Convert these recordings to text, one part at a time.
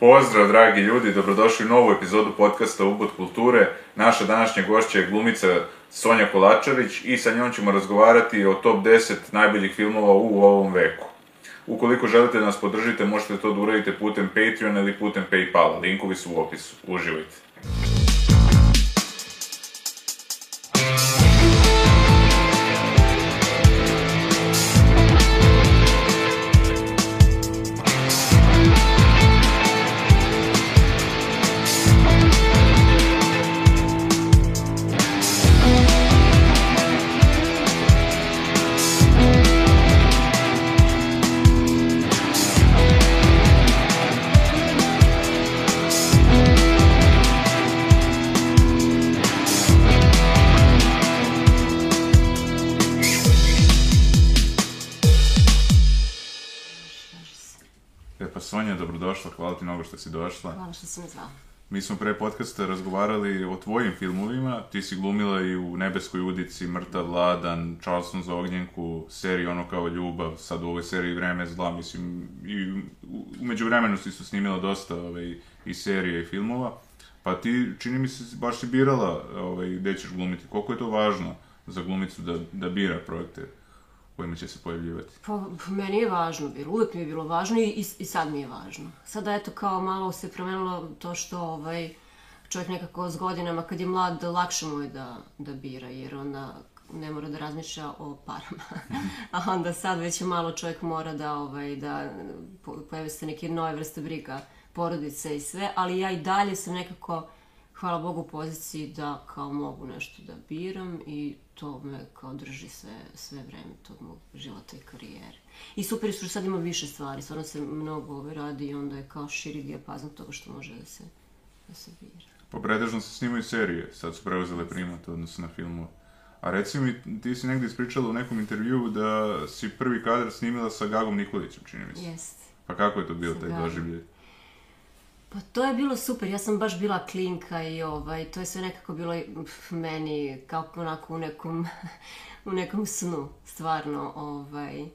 Pozdrav, dragi ljudi, dobrodošli u novu epizodu podcasta Ubud kulture. Naša današnja gošća je glumica Sonja Kolačević i sa njom ćemo razgovarati o top 10 najboljih filmova u ovom veku. Ukoliko želite da nas podržite, možete to da uradite putem Patreon ili putem Paypala. Linkovi su u opisu. Uživajte. Što si došla. Hvala što si me zvao. Mi smo pre podcasta razgovarali o tvojim filmovima, ti si glumila i u Nebeskoj udici, Mrtav Ladan, Charleston za ognjenku, seriji Ono kao ljubav, sad u ovoj seriji Vreme zla, mislim, i umeđu vremenu si su snimila dosta ovaj, i serije i filmova, pa ti, čini mi se, baš si birala ovaj, gde ćeš glumiti, koliko je to važno za glumicu da, da bira projekte kojima će se pojavljivati? Pa, meni je važno bilo, uvek mi je bilo važno i, i, i sad mi je važno. Sada eto kao malo se promenilo to što ovaj, čovjek nekako s godinama kad je mlad lakše mu je da, da bira jer onda ne mora da razmišlja o parama. A onda sad već malo čovjek mora da, ovaj, da po- pojave se neke nove vrste briga porodice i sve, ali ja i dalje sam nekako hvala Bogu u poziciji da kao mogu nešto da biram i to me kao drži sve, sve vreme tog mog života i karijere. I super što sad ima više stvari, stvarno se mnogo ovaj radi i onda je kao širi dijapazon toga što može da se, da se bira. Pa pretežno se snimaju serije, sad su preuzele primat u odnosu na filmove. A reci mi, ti si negdje ispričala u nekom intervjuu da si prvi kadar snimila sa Gagom Nikolićem, čini mi se. Jest. Pa kako je to bio Sa taj doživljaj? Pa to je bilo super, ja sam baš bila klinka i ovaj, to je sve nekako bilo meni kao onako u nekom, u nekom snu, stvarno. Ovaj,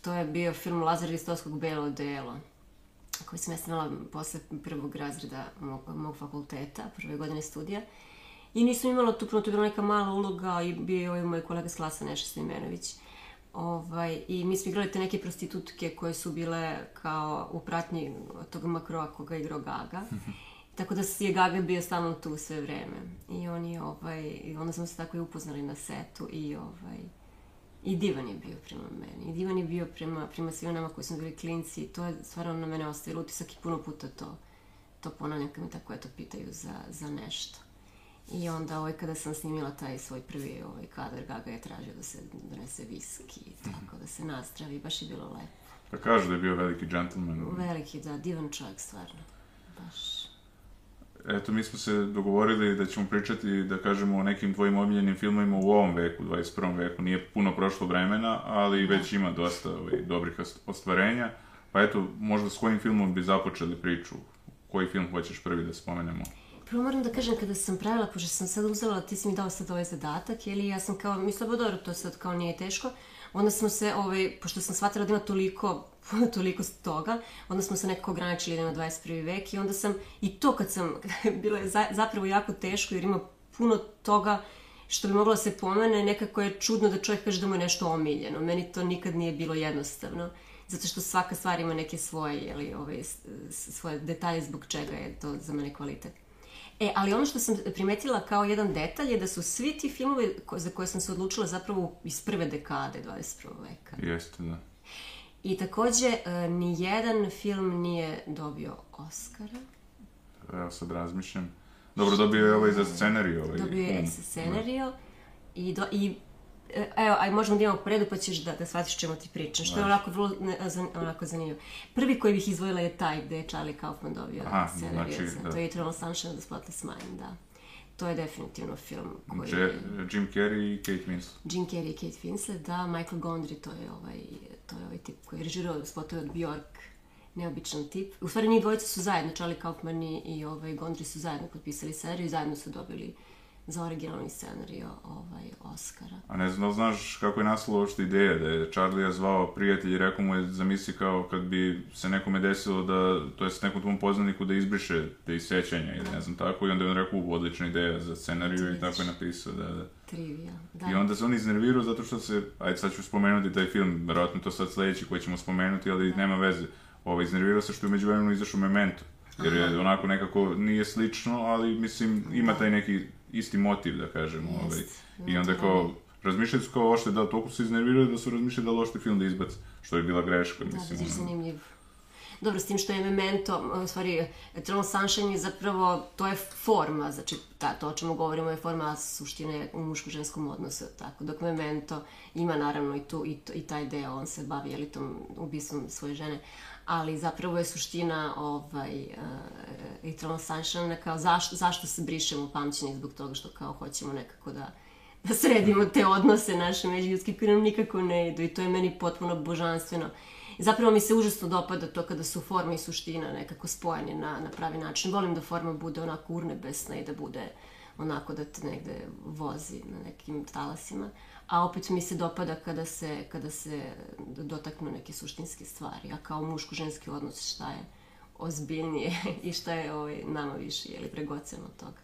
to je bio film Lazar Ristovskog Belo delo, koji sam ja snimala posle prvog razreda mog, mog fakulteta, prve godine studija. I nisam imala tu, to je bila neka mala uloga i bio je moj kolega s klasa Neša Stojmenović. Ovaj, I mi smo igrali te neke prostitutke koje su bile kao u pratnji tog makroa koga igrao Gaga. Tako da je Gaga bio stalno tu sve vreme. I on je, ovaj, i onda smo se tako i upoznali na setu i ovaj, i divan je bio prema meni. I divan je bio prema, prema svima nama koji smo bili klinci. To je stvarno na mene ostavilo utisak i puno puta to, to ponavljam kad me tako eto pitaju za, za nešto. I onda ovaj, kada sam snimila taj svoj prvi ovaj, kadar, Gaga je tražio da se donese viski i tako, da se nazdravi, baš je bilo lepo. Pa kažu da je bio veliki džentlmen. Veliki, da, divan čovjek, stvarno. Baš. Eto, mi smo se dogovorili da ćemo pričati, da kažemo, o nekim tvojim omiljenim filmovima u ovom veku, 21. veku. Nije puno prošlo vremena, ali već ima dosta ovaj, dobrih ost- ostvarenja. Pa eto, možda s kojim filmom bi započeli priču? Koji film hoćeš prvi da spomenemo? Prvo moram da kažem, kada sam pravila, pošto sam sad uzela, ti si mi dao sad ovaj zadatak, ili ja sam kao, mislila, ba dobro, to sad kao nije teško, onda smo se, ovaj, pošto sam shvatila da ima toliko, toliko toga, onda smo se nekako ograničili da ima 21. vek i onda sam, i to kad sam, bilo je za- zapravo jako teško jer ima puno toga što bi moglo da se pomene, nekako je čudno da čovjek kaže da mu je nešto omiljeno. Meni to nikad nije bilo jednostavno, zato što svaka stvar ima neke svoje, jeli, s- svoje detalje zbog čega je to za mene kvalitet. E, ali ono što sam primetila kao jedan detalj je da su svi ti filmovi za koje sam se odlučila zapravo iz prve dekade 21. veka. Jeste, da. I takođe, e, ni jedan film nije dobio Oscara. Evo sad razmišljam. Dobro, dobio je ovaj za scenariju, ovaj Dobio je um. ex scenario i, do, i evo, aj možemo da imamo po redu pa ćeš da, da shvatiš čemu ti pričam, što je onako vrlo ne, zan, onako zanimljivo. Prvi koji bih izdvojila je taj gde je Charlie Kaufman dobio Aha, scenariju, znači, da. to je Eternal Sunshine of the Spotless Mind, da. To je definitivno film koji Je. Jim Carrey i Kate Winslet. Jim Carrey i Kate Winslet, da, Michael Gondry, to je ovaj, to je ovaj tip koji je režirao spotove od Bjork, neobičan tip. U stvari, njih dvojica su zajedno, Charlie Kaufman i, i ovaj, Gondry su zajedno potpisali seriju i zajedno su dobili za originalni scenario ovaj, Oscara. A ne znam da znaš kako je nastala uopšte ideja, da je Charlie zvao prijatelj i rekao mu je zamisli kao kad bi se nekome desilo da, to jest nekom tvom poznaniku da izbriše te sećanja ili ne znam tako i onda je on rekao odlična ideja za scenariju i tako je napisao, da, da. Trivia, da. I onda se on iznervirao zato što se, ajde sad ću spomenuti taj film, verovatno to sad sledeći koji ćemo spomenuti, ali nema veze. Ovaj, iznervirao se što je među vremenu izašao Memento. Jer je onako nekako, nije slično, ali mislim, ima taj neki isti motiv, da kažem. Ovaj. I onda kao, razmišljaju su kao ošte, da, toliko se iznerviraju da su razmišljali da lošte film da izbaci, što je bila greška, Da, mislim. da, zanimljiv. Dobro, s tim što je Memento, u stvari, Eternal Sunshine je zapravo, to je forma, znači, ta, to o čemu govorimo je forma, a suština je u muško-ženskom odnosu, tako, dok Memento ima naravno i, tu, i, i taj deo, on se bavi, jeli, tom ubistvom svoje žene, ali zapravo je suština ovaj, uh, Eternal Sunshine kao zašto, zašto se brišemo pamćenje zbog toga što kao hoćemo nekako da da sredimo te odnose naše međuljudske koje nam nikako ne idu i to je meni potpuno božanstveno. Zapravo mi se užasno dopada to kada su forma i suština nekako spojeni na, na pravi način. Volim da forma bude onako urnebesna i da bude onako da te negde vozi na nekim talasima. A opet mi se dopada kada se, kada se dotaknu neke suštinske stvari. A kao muško-ženski odnos šta je ozbiljnije i šta je ovaj, nama više ili pregoceno od toga.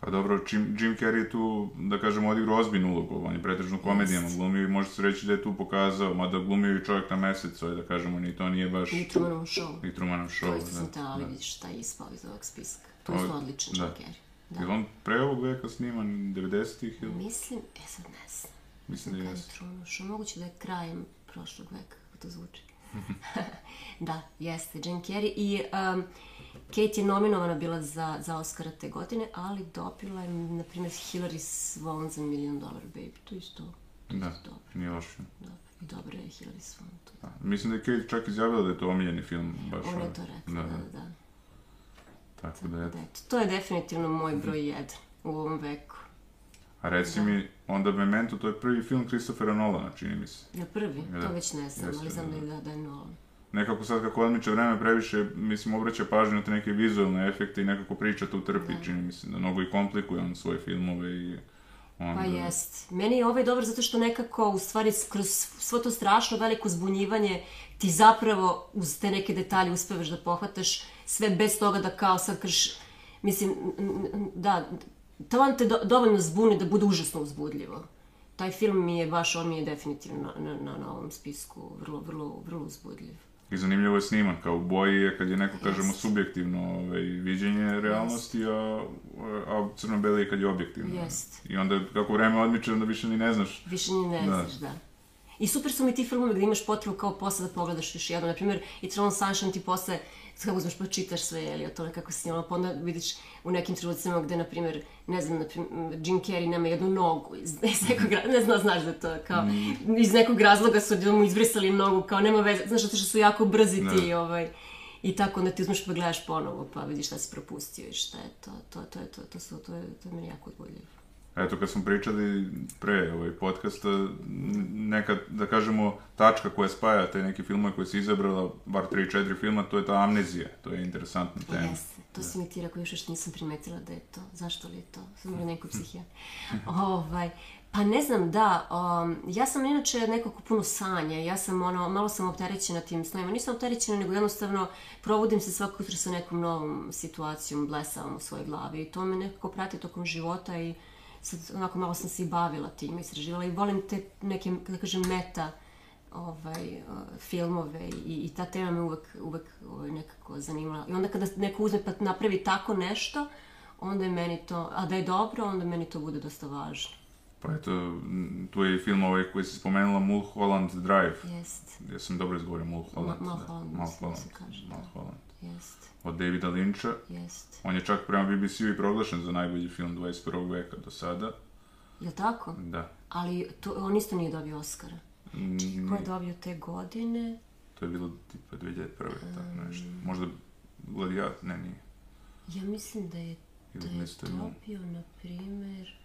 Pa dobro, Jim, Jim Carrey je tu, da kažemo, odigrao ozbiljnu ulogu, on je pretežno komedijama glumio i može se reći da je tu pokazao, mada glumio i čovjek na mesec, ovaj, da kažemo, ni to nije baš... I Trumanov show. I Trumanov show, To isto sam da. te, ali da. vidiš šta je ispao iz ovog spiska. To je je- odličan da. Jim Carrey. Da. Je li on pre ovog veka sniman, 90-ih ili? Mislim, e sad ne znam. Mislim da Kad je jeste. Trumanov show, moguće da je krajem prošlog veka, kako to zvuči. da, jeste, Jim Carrey. I um, Kate je nominovana bila za, za Oscara te godine, ali dobila je, na primjer, Hilary Swan za Million Dollar Baby. To isto, to Da, isto dobro. nije loš film. Da. I dobro je Hilary Swan tu. Da. Mislim da je Kate čak izjavila da je to omiljeni film, baš Ona je to rekla, Da, da, da. da. da. Tako da, eto. Da, to je definitivno moj broj jedan u ovom veku. A reci mi, onda Memento, to je prvi film Christophera Nolana, čini mi se. Na prvi, Da. to već ne znam, Jeste, ali znam da, da je, da, da je Nolan. Nekako sad kako odmiče vreme previše, mislim, obraća pažnju na te neke vizualne efekte i nekako priča tu trpi, Da. čini mi se, da mnogo i komplikuje on svoje filmove i onda... Pa jest. Meni je ovaj dobar zato što nekako, u stvari, kroz svo to strašno veliko zbunjivanje, ti zapravo uz te neke detalje uspevaš da pohvataš sve bez toga da kao sad krš... Mislim, da, to vam te do, dovoljno zbuni da bude užasno uzbudljivo. Taj film mi je baš, on mi je definitivno na, na, na, ovom spisku vrlo, vrlo, vrlo uzbudljiv. I zanimljivo je sniman, kao u boji je kad je neko, kažemo, Jest. subjektivno ovaj, viđenje realnosti, a, a crno-beli je kad je objektivno. Jest. I onda kako vreme odmiče, onda više ni ne znaš. Više ni ne Da. znaš, da. I super su mi ti filmovi gde imaš potrebu kao posle da pogledaš još jedno. Naprimjer, Eternal Sunshine ti posle, kako uzmeš pa čitaš sve, jeli, o tome kako se snimalo, pa onda vidiš u nekim trenucima gde, na primjer, ne znam, na primjer, Jim Carrey nema jednu nogu iz, iz nekog razloga, ne znam, znaš da to, kao, iz nekog razloga su da mu izbrisali nogu, kao nema veze, znaš, zato što su jako brzi ti, ovaj, i tako onda ti uzmeš pa gledaš ponovo, pa vidiš šta si propustio i šta je to, to, to, je to, to, su, to, je, to je meni jako odboljivo. Eto, kad smo pričali pre ovaj podcasta, neka, da kažemo, tačka koja spaja te neke filmove koje si izabrala, bar 3-4 filma, to je ta amnezija. To je interesantna tema. Jeste, to si mi ti rekao još što nisam primetila da je to. Zašto li je to? Sam mora neku psihijatra. ovaj, pa ne znam, da, um, ja sam inače neko ko puno sanja, ja sam ono, malo sam opterećena tim snovima, nisam opterećena, nego jednostavno probudim se svako sa nekom novom situacijom, blesavom u svojoj glavi i to me nekako prati tokom života i sad onako malo sam se i bavila tim, istraživala i volim te neke, da kažem, meta ovaj, filmove i, i ta tema me uvek, uvek ovaj, nekako zanimala. I onda kada neko uzme pa napravi tako nešto, onda je meni to, a da je dobro, onda meni to bude dosta važno. Pa eto, tu je i film ovaj koji si spomenula, Mulholland Drive. Jest, Ja sam dobro izgovorio Mulholland. Ma- da. Mulholland, Mulholland, da se kaže, da. Mulholland. jest, Od Davida Lyncha. jest. On je čak prema BBC-u i proglašen za najbolji film 21. veka do sada. Jel tako? Da. Ali to, on isto nije dobio Oscara. Mm, Ko je dobio te godine? To je bilo tipa 2001. tako nešto. Možda Gladiat, ne, nije. Ja mislim da je, da je dobio, na primer,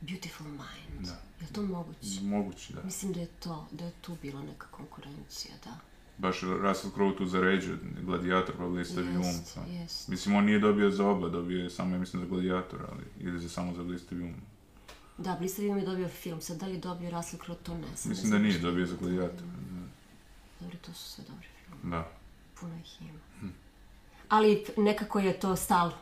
Beautiful Mind. Da. Je li to moguće? Moguće, da. Mislim da je to, da je tu bila neka konkurencija, da. baš Russell Crowe tu zaređuje, gladijator pa blistavi um. Jest, pa. jest. Mislim, on nije dobio za oba, dobio je samo, ja mislim, za gladijator, ali ili za samo za blistavi um. Da, Blistavi um je dobio film, sad da li je dobio Russell Crowe, to ne znam. Mislim da nije dobio za gladijator. Dobri, to su sve dobri film. Da. Puno ih ima. Ali nekako je to stalo.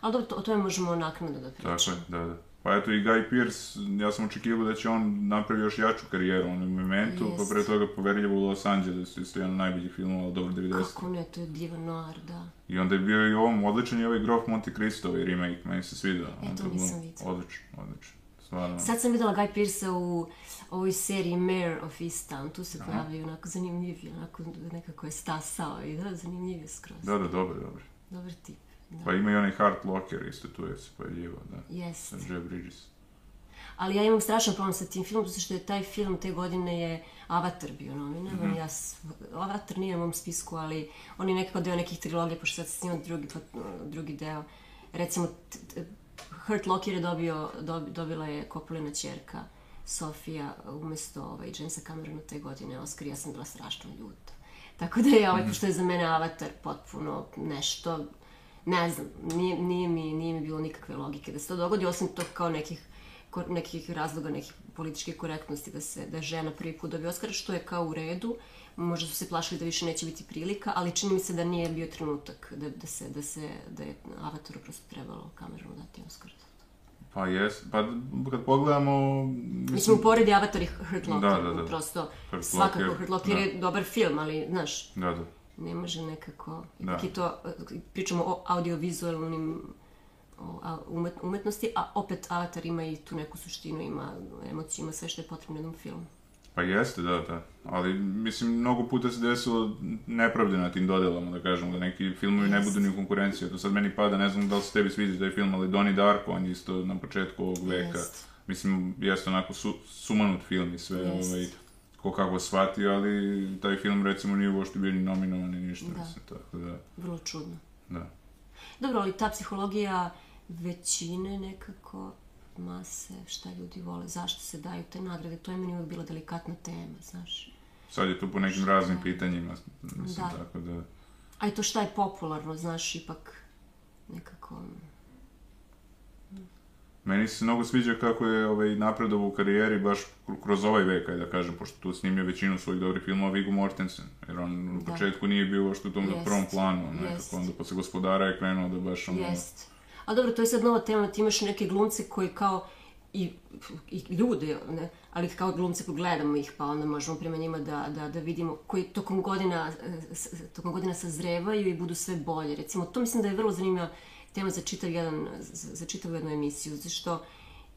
Ali dobro, to, o tome možemo naknadno da pričamo. Tako je, da, da. Pa eto i Guy Pearce, ja sam očekivao da će on napravi još jaču karijeru, on u Mementu, pa Jest. pre toga Poverljivo u Los Angelesu, isto jedan od najboljih filmova, dobro 90. Kako ne, to je divan noir, da. I onda je bio i ovom, odličan je ovaj Grof Monte Cristo, ovaj remake, meni se sviđa. E, to nisam vidjela. Odličan, odličan. Stvarno. Sad sam videla Guy Pearce u ovoj seriji Mayor of Easttown, tu se pojavljaju onako zanimljivi, onako nekako je stasao i da, zanimljiv je skroz. Da, da, dobro, dobro. Dobar tip. Pa ima i onaj Heart Locker, isto tu je se pojavljivao, da. Jest. Sa Jeff Bridges. Ali ja imam strašan problem sa tim filmom, zato što je taj film te godine je Avatar bio nominovan. Mhm. Ja, s- Avatar nije na mom spisku, ali on je nekako deo nekih trilogija, pošto sad se snima drugi, drugi deo. Recimo, Hurt Locker je dobio, dobi- dobila je Coppolina čerka Sofija umjesto ovaj, Jamesa Camerona te godine Oscar ja sam bila strašno ljuta. Tako da je ovaj, pošto je za mene Avatar potpuno nešto, ne znam, nije, nije, mi, nije mi bilo nikakve logike da se to dogodi, osim tog kao nekih, nekih razloga, nekih političke korektnosti da se da žena prvi put dobije Oscar, što je kao u redu. Možda su se plašili da više neće biti prilika, ali čini mi se da nije bio trenutak da, da se, da se, da je Avataru prosto trebalo Cameronu dati Oscar. Pa jes, pa kad pogledamo... Mislim, uporedi Avatar i Hurt Locker, Da, da, da. prosto Hurt svakako Hurt Locker da. je dobar film, ali, znaš, Da, da. Ne može nekako, Da. ipak je to, pričamo o audiovizualnim o umet, umetnosti, a opet Avatar ima i tu neku suštinu, ima emociju, ima sve što je potrebno jednom filmu. Pa jeste, da, da. Ali, mislim, mnogo puta se desilo nepravde na tim dodelama, da kažemo, da neki filmovi ne Jest. budu ni u konkurenciji. To sad meni pada, ne znam da li se tebi sviđa taj film, ali Donnie Darko, on je isto na početku ovog veka. Jest. Mislim, jeste onako su, sumanut film i sve, Jest. ovaj, ko kako shvati, ali taj film, recimo, nije uopšte bio ni nominovan ni ništa, Da. mislim, tako da, Vrlo čudno. da. Dobro, ali ta psihologija većine nekako mase, šta ljudi vole, zašto se daju te nagrade, to je meni uvijek bila delikatna tema, znaš. Sad je tu po nekim raznim pitanjima, mislim, Da. tako da... A i to šta je popularno, znaš, ipak nekako... Meni se mnogo sviđa kako je ovaj, napredovao u karijeri baš kr- kroz ovaj vek, ajde da kažem, pošto tu snimio većinu svojih dobrih filmova Viggo Mortensen, jer on u Da. početku nije bio uopšte u tom Jest, prvom planu, nekako, onda posle gospodara je krenuo da baš ono... Jest. A dobro, to je sad nova tema, ti imaš neke glumce koji kao i, i ljude, ne, ali kao glumce koji gledamo ih, pa onda možemo prema njima da, da, da vidimo koji tokom godina, tokom godina sazrevaju i budu sve bolje. Recimo, to mislim da je vrlo zanimljiva tema za čitav jedan, za, za čitavu jednu emisiju, zato što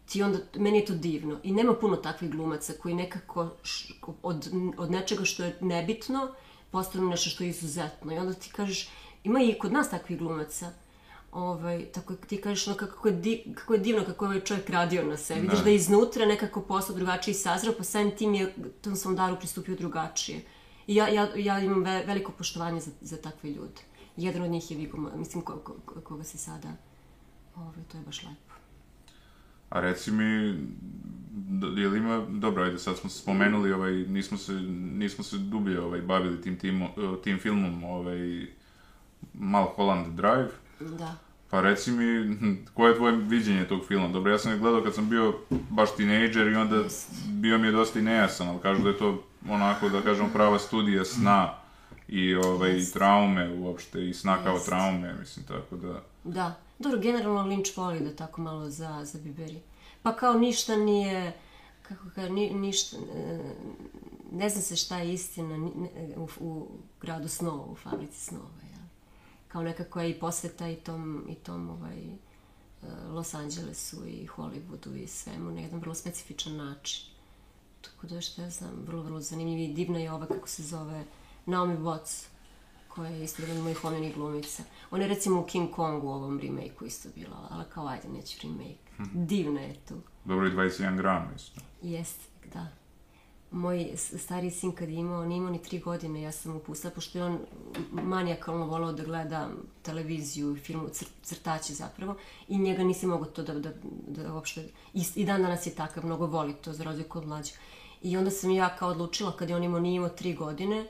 ti onda, meni je to divno. I nema puno takvih glumaca koji nekako š- od, od nečega što je nebitno postanu nešto što je izuzetno. I onda ti kažeš, ima i kod nas takvih glumaca. Ovaj, tako ti kažeš ono kako je, di, kako je divno kako je ovaj čovjek radio na sebi. Vidiš Da. da je iznutra nekako postao drugačiji sazrao, pa samim tim je tom svom daru pristupio drugačije. I ja, ja, ja imam ve- veliko poštovanje za, za takve ljude. Jedan od njih je Viggo, Mo- mislim, ko, ko, ko- koga se sada... Ovaj, to je baš lepo. A reci mi, je li ima, dobro, ajde, sad smo se spomenuli, ovaj, nismo se, nismo se dublje ovaj, bavili tim, timo, tim filmom, ovaj, Mulholland Drive, Da. Pa reci mi, koje je tvoje viđenje tog filma? Dobro, ja sam ga gledao kad sam bio baš tinejdžer i onda bio mi je dosta i nejasan, ali kažu da je to onako, da kažemo, prava studija sna i ovaj, Jest. traume uopšte, i sna kao Jest. traume, mislim, tako da... Da. Dobro, generalno Lynch voli da tako malo za, za biberi. Pa kao ništa nije, kako ga, ni, ništa, e, ne zna se šta je istina u, u gradu snova, u fabrici snova, jel? Kao nekako je i posveta i tom, i tom ovaj, e, Los Angelesu i Hollywoodu i svemu na jedan vrlo specifičan način. Tako da što ja znam, vrlo, vrlo zanimljiv i divna je ova, kako se zove, Naomi Watts, koja je isto jedan mojih omiljenih glumica. Ona je recimo u King Kongu u ovom remake-u isto bila, ali kao ajde, neću remake. Divna je tu. Dobro i 21 gram, isto. Jest, da. Moj stariji sin kad je imao, nije imao ni tri godine, ja sam mu pustila, pošto je on manijakalno volao da gleda televiziju, film, cr, crtači zapravo, i njega nisi mogao to da, da, da uopšte, i, i dan danas je takav, mnogo voli to za razliku od mlađe. I onda sam ja kao odlučila, kad je on imao, nije imao tri godine,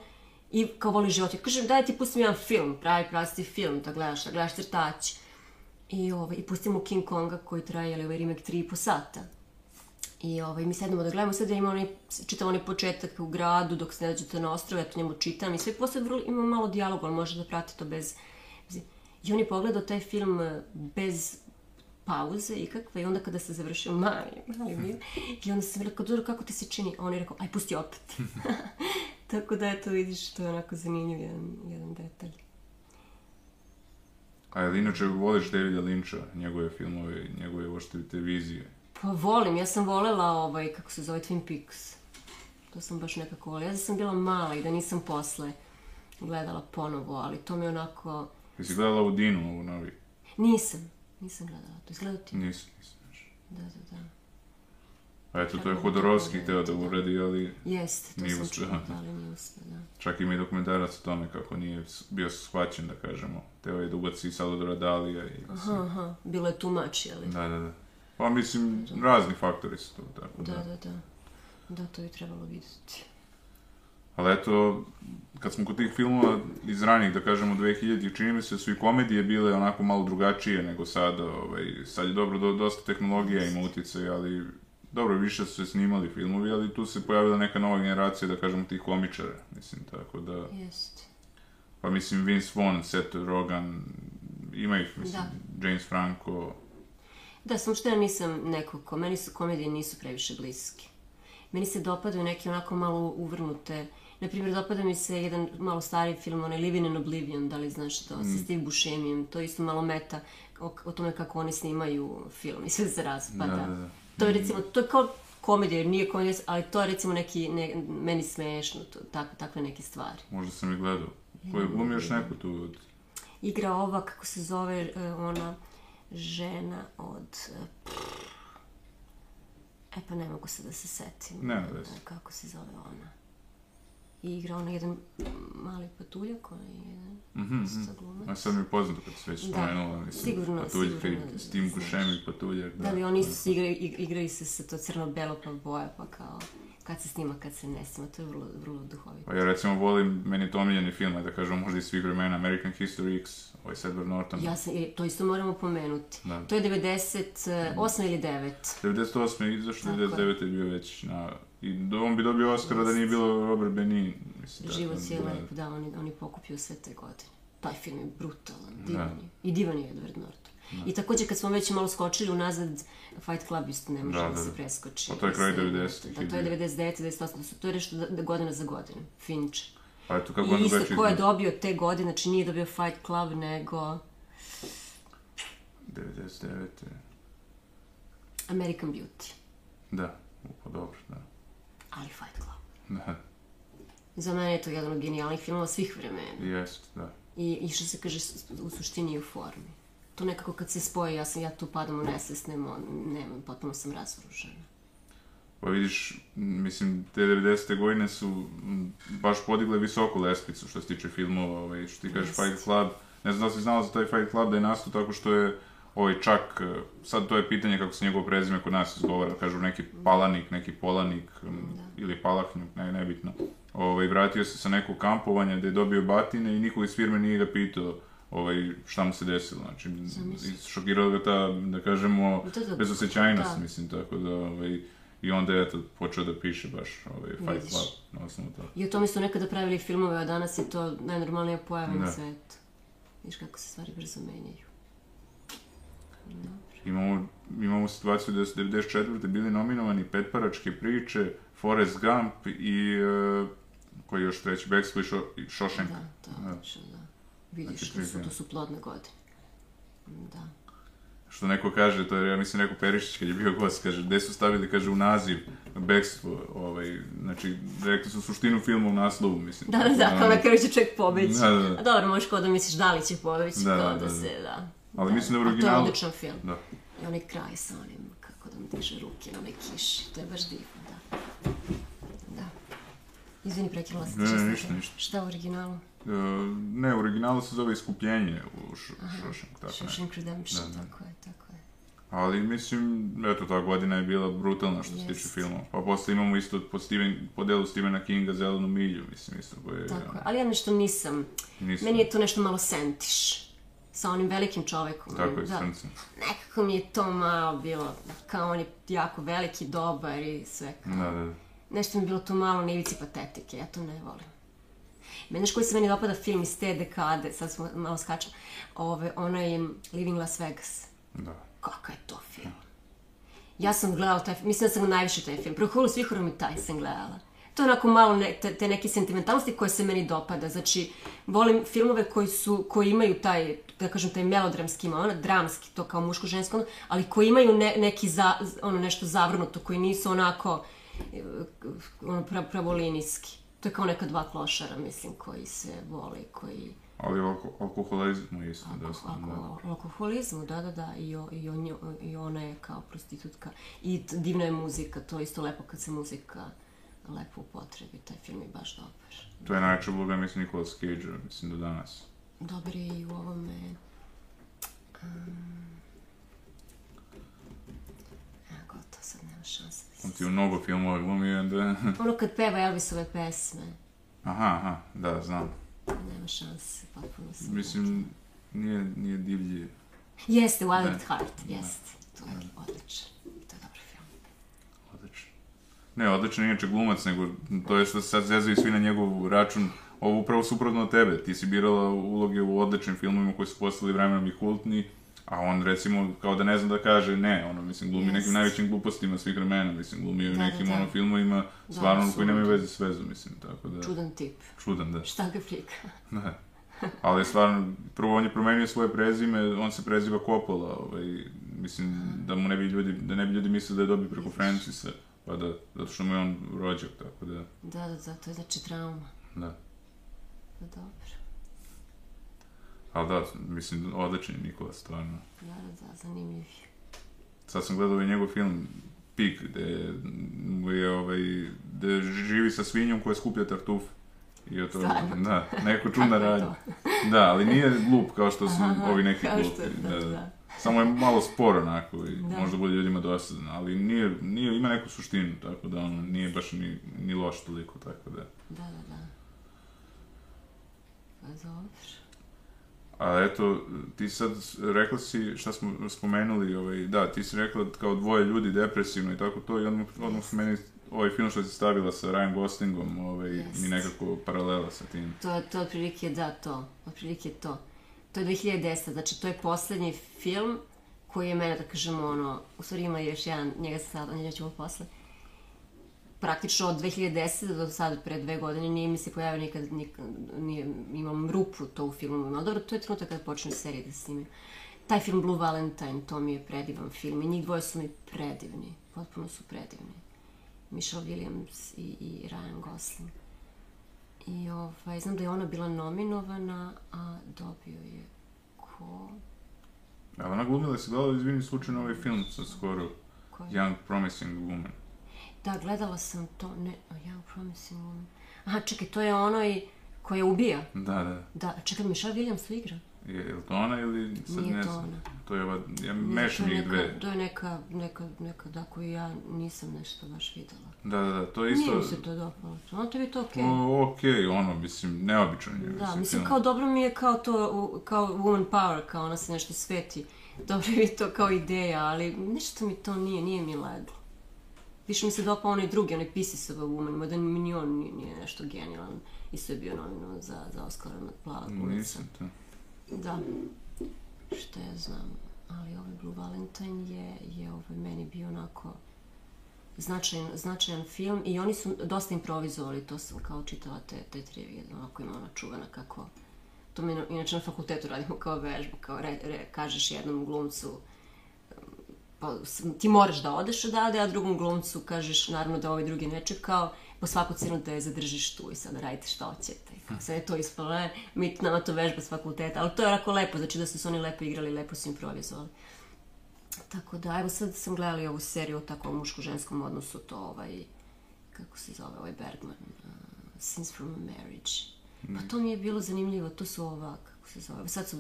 I kao voli život. Ja kažem, daj ti pustim jedan film, pravi prasti film, da gledaš, da gledaš crtač. I, ovaj, i pustimo King Konga koji traje, ali ovaj remake 3,5 sata. I ovaj, mi sednemo da gledamo, sad ja imam onaj, čitam onaj početak u gradu dok se ne dođete na ostrove, ja to njemu čitam i sve posle vrlo, imamo malo dijaloga, ali može da prati to bez. I on je pogledao taj film eh, bez pauze ikakve i onda kada se završio mali, mali mir, i onda sam rekao, dobro, kako ti se čini? A on je rekao, aj pusti opet. Tako da, eto, vidiš, to je onako zanimljiv jedan, jedan detalj. A jel inače voliš Davida Lyncha, njegove filmove, njegove uopšte televizije? Pa volim, ja sam volela ovaj, kako se zove, Twin Peaks. To sam baš nekako volela. Ja da sam bila mala i da nisam posle gledala ponovo, ali to mi je onako... Jesi gledala u Dinu, ovu novi? Nisam, nisam gledala. To izgleda ti? Nisam, nisam. Da, da, da. A eto, to je Hodorovski to hteo da gledati. uradi, ali Jeste, to Nije uspeo. čula, ali nije uspeo, da. čak ima i dokumentarac o tome kako nije bio shvaćen, da kažemo. Teo je da ubaci Salvadora Dalija i... Aha, aha, bilo je much, jeli? Da, da, da. Pa mislim, razni faktori su tu, tako Da, da. da, da. Da, to bi trebalo vidjeti. Ali eto, kad smo kod tih filmova iz ranijih, da kažemo, 2000 čini mi se da su i komedije bile onako malo drugačije nego sada. Ovaj, sad je dobro, do, dosta tehnologija ima utjecaj, ali dobro, više su se snimali filmovi, ali tu se pojavila neka nova generacija, da kažemo, tih komičara. Mislim, tako da... Jeste. Pa mislim, Vince Vaughn, Seth Rogen, ima ih, mislim, Da. James Franco, Da, samo što ja nisam neko ko, meni su komedije nisu previše bliski. Meni se dopadaju neke onako malo uvrnute, na primjer dopada mi se jedan malo stariji film, onaj Living in Oblivion, da li znaš to, sa Steve Buscemijem, to je isto malo meta o, o tome kako oni snimaju film i sve se raspada. Da, da, da. To je recimo, to je kao komedija, jer nije komedija, ali to je recimo neki, ne, meni smešno, to, tak, takve neke stvari. možda sam i gledao. Ko je glumi još neko tu od... igra ova, kako se zove, e, ona žena od... e, E pa ne mogu se da se setim. Nema veze. E, Kako se zove ona. I igra ona jedan mali patuljak, onaj jedan Mhm, isto mhm. glumac. A sad mi je poznato kad se već Da, spomenula, mislim, sigurno, Patuljka sigurno i da s tim znaš. Gušemi Patuljak, Da li oni isto igraju, ig- igraju se sa to crno-belo pa boja, pa kao kad se snima, kad se ne snima, to je vrlo, vrlo duhovito. Pa ja recimo volim, meni je to omiljeni film, da kažem možda iz svih vremena, American History X, ovaj s Edward Norton. Ja sam, to isto moramo pomenuti. Da. To je 98 ili 9. 98. je je. 99. je bio već na... I do- on bi dobio Oscara da nije bilo Robert Benin, mislim. Život da- je lep, da, on, je- on je pokupio sve te godine. Taj film je brutalan, divan Da. je. I divan je Edward Norton. I također kad smo već malo skočili unazad, Fight Club isto ne može Da, da, da, se da. preskoči. Pa to je kraj Mislim, 90-ih Da, je to je bio. 99, 98, to je nešto da, da godina za godinu. Finch. Pa eto, kako on I isto ko je dobio te godine, znači nije dobio Fight Club, nego 99. American Beauty. Da, pa dobro, da. Ali Fight Club. Da, Za mene je to jedan od genijalnih filmova svih vremena. jest, da. I, i što se kaže, u suštini i u formi. To nekako kad se spoji, ja sam, ja tu padam u nesvest, nema, nema, potpuno sam razoružena. Pa vidiš, mislim, te 90. godine su baš podigle visoku lestvicu što se tiče filmova, ovaj, što ti kažeš. Fight Club. Ne znam da si znala za taj Fight Club da je nastao tako što je ovaj čak, eh, sad to je pitanje kako se njegovo prezime kod nas izgovara, kažu neki palanik, neki polanik m, ili palahnjuk, ne, nebitno. Ovaj, vratio se sa nekog kampovanja gde je dobio batine i niko iz firme nije ga pitao ovaj, šta mu se desilo. Znači, šokirala ga ta, da kažemo, Da, da, bezosećajnost, da. mislim, tako da, ovaj, i onda je, eto, počeo da piše baš ovaj, Fight Vidiš. Club na osnovu toga. I o tome su nekada pravili filmove, a danas je to najnormalnija pojava na Da. svetu. Viš kako se stvari brzo menjaju. Imamo, imamo situaciju da su 94. bili nominovani Petparačke priče, Forrest Gump i, e, koji je još treći, i Shawshank. Da, to Da. da. Vidiš, Znači, to su, to su plodne godine. Da. Što neko kaže, to je, ja mislim, neko Perišić kad je bio gost, kaže, gde su stavili, kaže, u naziv bekstvo, ovaj, znači, rekli su suštinu filma u naslovu, mislim. Da, da, tako da, kao na kraju će čovjek pobeći. Da, da, da. A dobro, možeš kao da misliš da li će pobeći, Da, kao da, da, da, se, da. Ali mislim da u A to je originalu- odličan film. Da. I onaj kraj sa onim, kako da mu diže ruke na onoj kiši. To je baš divno, da. Da. Izvini, prekinula sam Ne, ne, ništa, ništa. Šta u originalu? E, ne, u originalu se zove Iskupljenje u Shawshank, tako. Shawshank Redemption, Da, da. tako je, tako je. Ali mislim, eto, ta godina je bila brutalna što se tiče filmova. Pa posle imamo isto po, Steven, po delu Stephena Kinga Zelenu milju, mislim, isto koje je... Tako je. Ali ja nešto nisam. Nisam. Meni je to nešto malo sentiš. Sa onim velikim čovekom. Tako je, da. srce. Nekako mi je to malo bilo, kao on je jako veliki, dobar i sve. kao- Da, da. Nešto mi je bilo to malo na ivici patetike, ja to ne volim. Meni, koji se meni dopada film iz te dekade, sad smo malo skačemo, ove, onaj Living Las Vegas. Da. Kakav je to film? Ja sam gledala taj film, mislim da sam najviše taj film. Prvo svih mi taj sam gledala. To je onako malo ne, te, te neke sentimentalnosti koje se meni dopada. Znači, volim filmove koji su, koji imaju taj, da kažem, taj melodramski, ono, dramski, to kao muško-žensko, ono, ali koji imaju ne, neki, za, ono, nešto zavrnuto, koji nisu onako, e, ono, pra, pravolinijski. To je kao neka dva klošara, mislim, koji se vole, koji... Ali alko, alkoholizmu isto dosta. da. Alko, alkoholizmu, da, da, da, i, o, i, o njo, i ona je kao prostitutka. I divna je muzika, to je isto lepo kad se muzika lepo upotrebi, taj film je baš dobar. To je najjača uloga, mislim, Nicolas Cage, mislim, do danas. Dobar je i u ovome... Um, evo, gotovo, sad nema šanse. On ti u mnogo filmova glumio, da... Ono kad peva Elvisove pesme, Aha, aha, da, znam. nema šanse, potpuno sam... Mislim, nije, nije divlji. Jeste, Wild Da. at Heart, jeste. To je odličan. To je dobar film. Odlično. Ne, odličan je inače glumac, nego to je što sad zezaju svi na njegov račun. Ovo upravo suprotno od tebe. Ti si birala uloge u odličnim filmovima koji su postali vremenom i kultni, a on recimo kao da ne zna da kaže ne, ono, mislim, glumi Jest. nekim najvećim glupostima svih vremena, mislim, glumi u Da, da, nekim da. ono filmovima, stvarno koji apsolutno. nemaju veze s vezom, mislim, tako da, Čudan tip. čudan, da. Šta ga frika? Da. Ali stvarno, prvo on je promenio svoje prezime, on se preziva Coppola, ovaj, mislim, da mu ne bi ljudi, da ne bi ljudi mislili da je dobio preko Francisa, pa da, zato što mu je on rođak, tako da, Da, da, da, to je znači trauma. da. Da, dobro. Ali da, mislim, odličan je Nikola, stvarno. Da, da, zanimljiv. Sad sam gledao i njegov film Pik, gde mu je, ovaj, gde živi sa svinjom koja skuplja tartuf. I od toga, da, neko čudna radnja. Da, ali nije glup kao što su Aha, ovi neki glupi. da, da, da. da. Samo je malo spor onako i Da. možda bude ljudima dosadan, ali nije, nije, ima neku suštinu, tako da ono, nije baš ni, ni loš toliko, tako da. Da, da, da. Pa dobro. A eto, ti sad rekla si, šta smo spomenuli, ovaj, da, ti si rekla kao dvoje ljudi depresivno i tako to i odmah, odmah su meni ovaj film što si stavila sa Ryan Goslingom, ovaj, Jest. mi nekako paralela sa tim. To, to otprilike da, to. Otprilike to. To je 2010. Znači, to je poslednji film koji je mene, da kažemo, ono, u stvari ima još jedan, njega se sad, njega ćemo posle. Praktično od 2010. do sad, pre dve godine, nije mi se pojavio nikad, nikad nije, imam rupu to u filmu. Ali dobro, to je trenutak kada počne serije da se snimaju. Taj film Blue Valentine, to mi je predivan film i njih dvoje su mi predivni. Potpuno su predivni. Michelle Williams i, i Ryan Gosling. I ovaj, znam da je ona bila nominovana, a dobio je ko? Ali ona glumila si gledala, izvini, slučajno ovaj film sa skoro? Young Promising Woman. Da, gledala sam to, ne, a Young Promising Woman. Aha, čekaj, to je ono i koja ubija. Da, da. Da, čekaj, Michelle Williams su igra? Je, je li to ona ili sad Nije ne to znam? ona. To je ova, ja mešam neka- dve. To je neka, neka, neka, da, koju ja nisam nešto baš videla. Da, da, da, to je isto... Nije mi se to dopalo. Ono tebi to okej. O, okej, ono, mislim, neobičan je. Da, mislim, film. kao dobro mi je kao to, u- kao woman power, kao ona se nešto sveti. Dobro mi je to kao ideja, ali nešto mi to nije, nije mi leglo. Više mi se dopao onaj drugi, onaj Pieces of a Woman, mada ni on nije, nije nešto genijalan. Isto je bio nominovan za, za Oscara na plava glumica. Nisam to. Da, što ja znam. Ali ovaj Blue Valentine je, je ovaj meni bio onako značajan, značajan film i oni su dosta improvizovali, to sam kao čitala te, te trivije, onako ima ona čuvena kako to mi inače na fakultetu radimo kao vežbu, kao re, re, kažeš jednom glumcu pa, ti moraš da odeš odavde, a drugom glumcu kažeš naravno da ovaj drugi ne čekao, po svaku cenu da je zadržiš tu i sada radite šta hoćete. Kako Sad je to ispalo, ne, mi nama to vežba s fakulteta, ali to je onako lepo, znači da su se oni lepo igrali, lepo su improvizovali. Tako da, evo sad sam gledala i ovu seriju o takvom muško-ženskom odnosu, to ovaj, kako se zove ovaj Bergman, uh, Scenes from a Marriage. Pa to mi je bilo zanimljivo, to su ova, kako se zove, sad su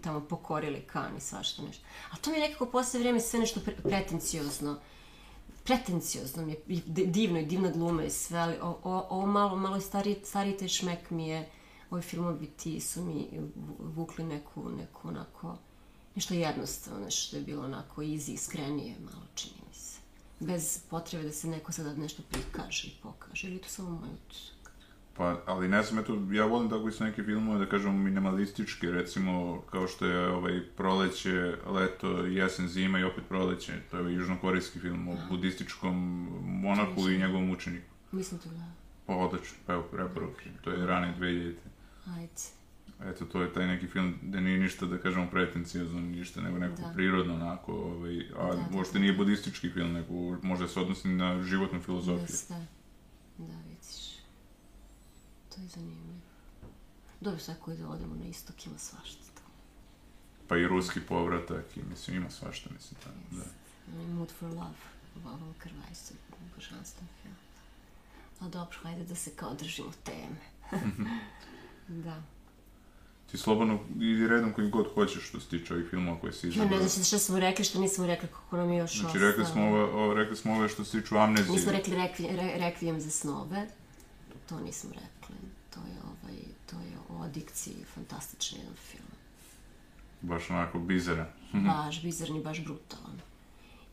tamo pokorili kan i svašta nešto. A to mi je nekako posle vreme sve nešto pre, pretenciozno. Pretenciozno mi je, divno i divna gluma i sve, ali o- o- ovo malo, malo stariji, stariji taj šmek mi je, ovi filmovi ti su mi vu- vukli neku, neku onako, nešto jednostavno, nešto što je bilo onako easy, iskrenije malo čini mi se. Bez potrebe da se neko sada nešto prikaže i pokaže, ili to samo moj utisak? Pa, ali ne znam, eto, ja volim tako isto neke filmove, da kažemo, minimalističke, recimo, kao što je ovaj proleće, leto, jesen, zima i opet proleće. To je ovaj južnokorejski film o budističkom monaku i njegovom učeniku. Mislim to gleda. Pa odlično, pa evo, preporuke. To je rane 2000. Ajde. Eto, to je taj neki film gde nije ništa, da kažemo, pretencijozno, ništa, nego neko Da. prirodno, onako, ovaj, a Da, da, uopšte da. nije budistički film, nego možda se odnosi na životnu filozofiju. Jeste. Da. To je zanimljivo. Dobro, sad koji da odemo na istok ima svašta tamo. Pa i ruski povratak i, mislim, ima svašta, mislim, tamo, da. Onaj Mood for Love, Voval Krvajsa, božanstven film. A dobro, hajde da se kao držimo teme. da. Ti slobodno idi redom kojim god hoćeš što se tiče ovih filmova koje si Ja izabrao. ne znam šta smo rekli, što nismo rekli, kako nam je još Znači, rekli smo, ove, o, rekli smo ove što se tiču amnezije. Nismo rekli rekvi, re, Rekvijem za snove, to nismo rekli. To je, ovaj, to je o adikciji, fantastičan jedan film. Baš onako bizaran. baš bizarni, baš brutalan.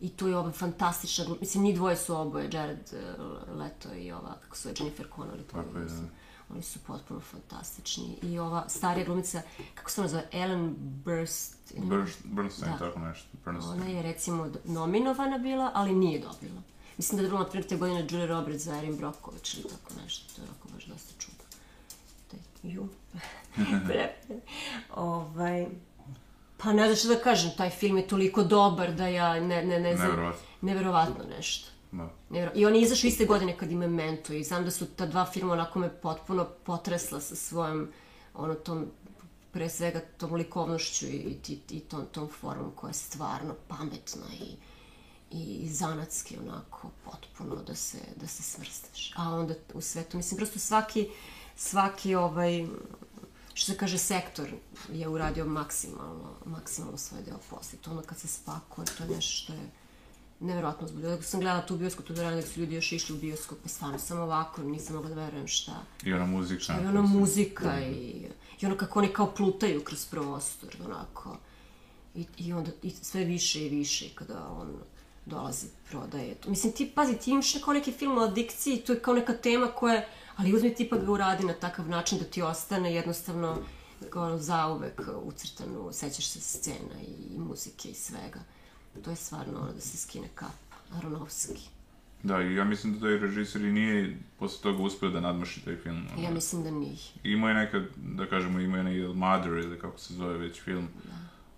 I tu je ova fantastična. Mislim, njih dvoje su oboje, Jared uh, Leto i ova, kako se zove, Jennifer Connelly. tu Tako je, su- da. Oni su potpuno fantastični. I ova starija glumica, kako se ona zove, Ellen Burst... Burst, Bernstein, Da. tako nešto. Bernstein. Ona je, recimo, nominovana bila, ali nije dobila. Mislim da je dobila, na primjer, te godine Julia Roberts za Erin Brockovich ili tako nešto. To je onako baš dosta ju. Ovaj... Pa ne znam što da kažem, taj film je toliko dobar da ja ne, ne, ne znam... Neverovatno. Neverovatno nešto. Da. Nevjero- I on je izašao iste godine kad ima Memento i znam da su ta dva filma onako me potpuno potresla sa svojom, ono, tom, pre svega tom likovnošću i, i, i tom, tom formom koja je stvarno pametna i, i zanatski onako potpuno da se, da se svrstaš. A onda u svetu, mislim, prosto svaki, svaki ovaj, što se kaže, sektor je uradio maksimalno, maksimalno svoj deo posla. To ono kad se spakuje, to je nešto što je neverovatno uzbudljivo. Dok sam gledala tu bioskop, tu dvoranu, dok su ljudi još išli u bioskop, pa stvarno sam ovako, nisam mogla da verujem šta. I ona muzika. I ona muzika i, i ono kako oni kao plutaju kroz prostor, onako. I, i onda i sve više i više kada on dolazi, prodaje. Mislim, ti, pazi, ti imaš kao neki film o adikciji, to je kao neka tema koja, je- ali uzmi ti pa ga uradi na takav način da ti ostane jednostavno ono, zauvek ucrtano, sećaš se scena i, i muzike i svega. To je stvarno ono da se skine kapa. Aronovski. Da, i ja mislim da taj režiser i nije posle toga uspeo da nadmaši taj film. Ja mislim da nije. Imao je neka, da kažemo, imao je neki Mother ili kako se zove već film.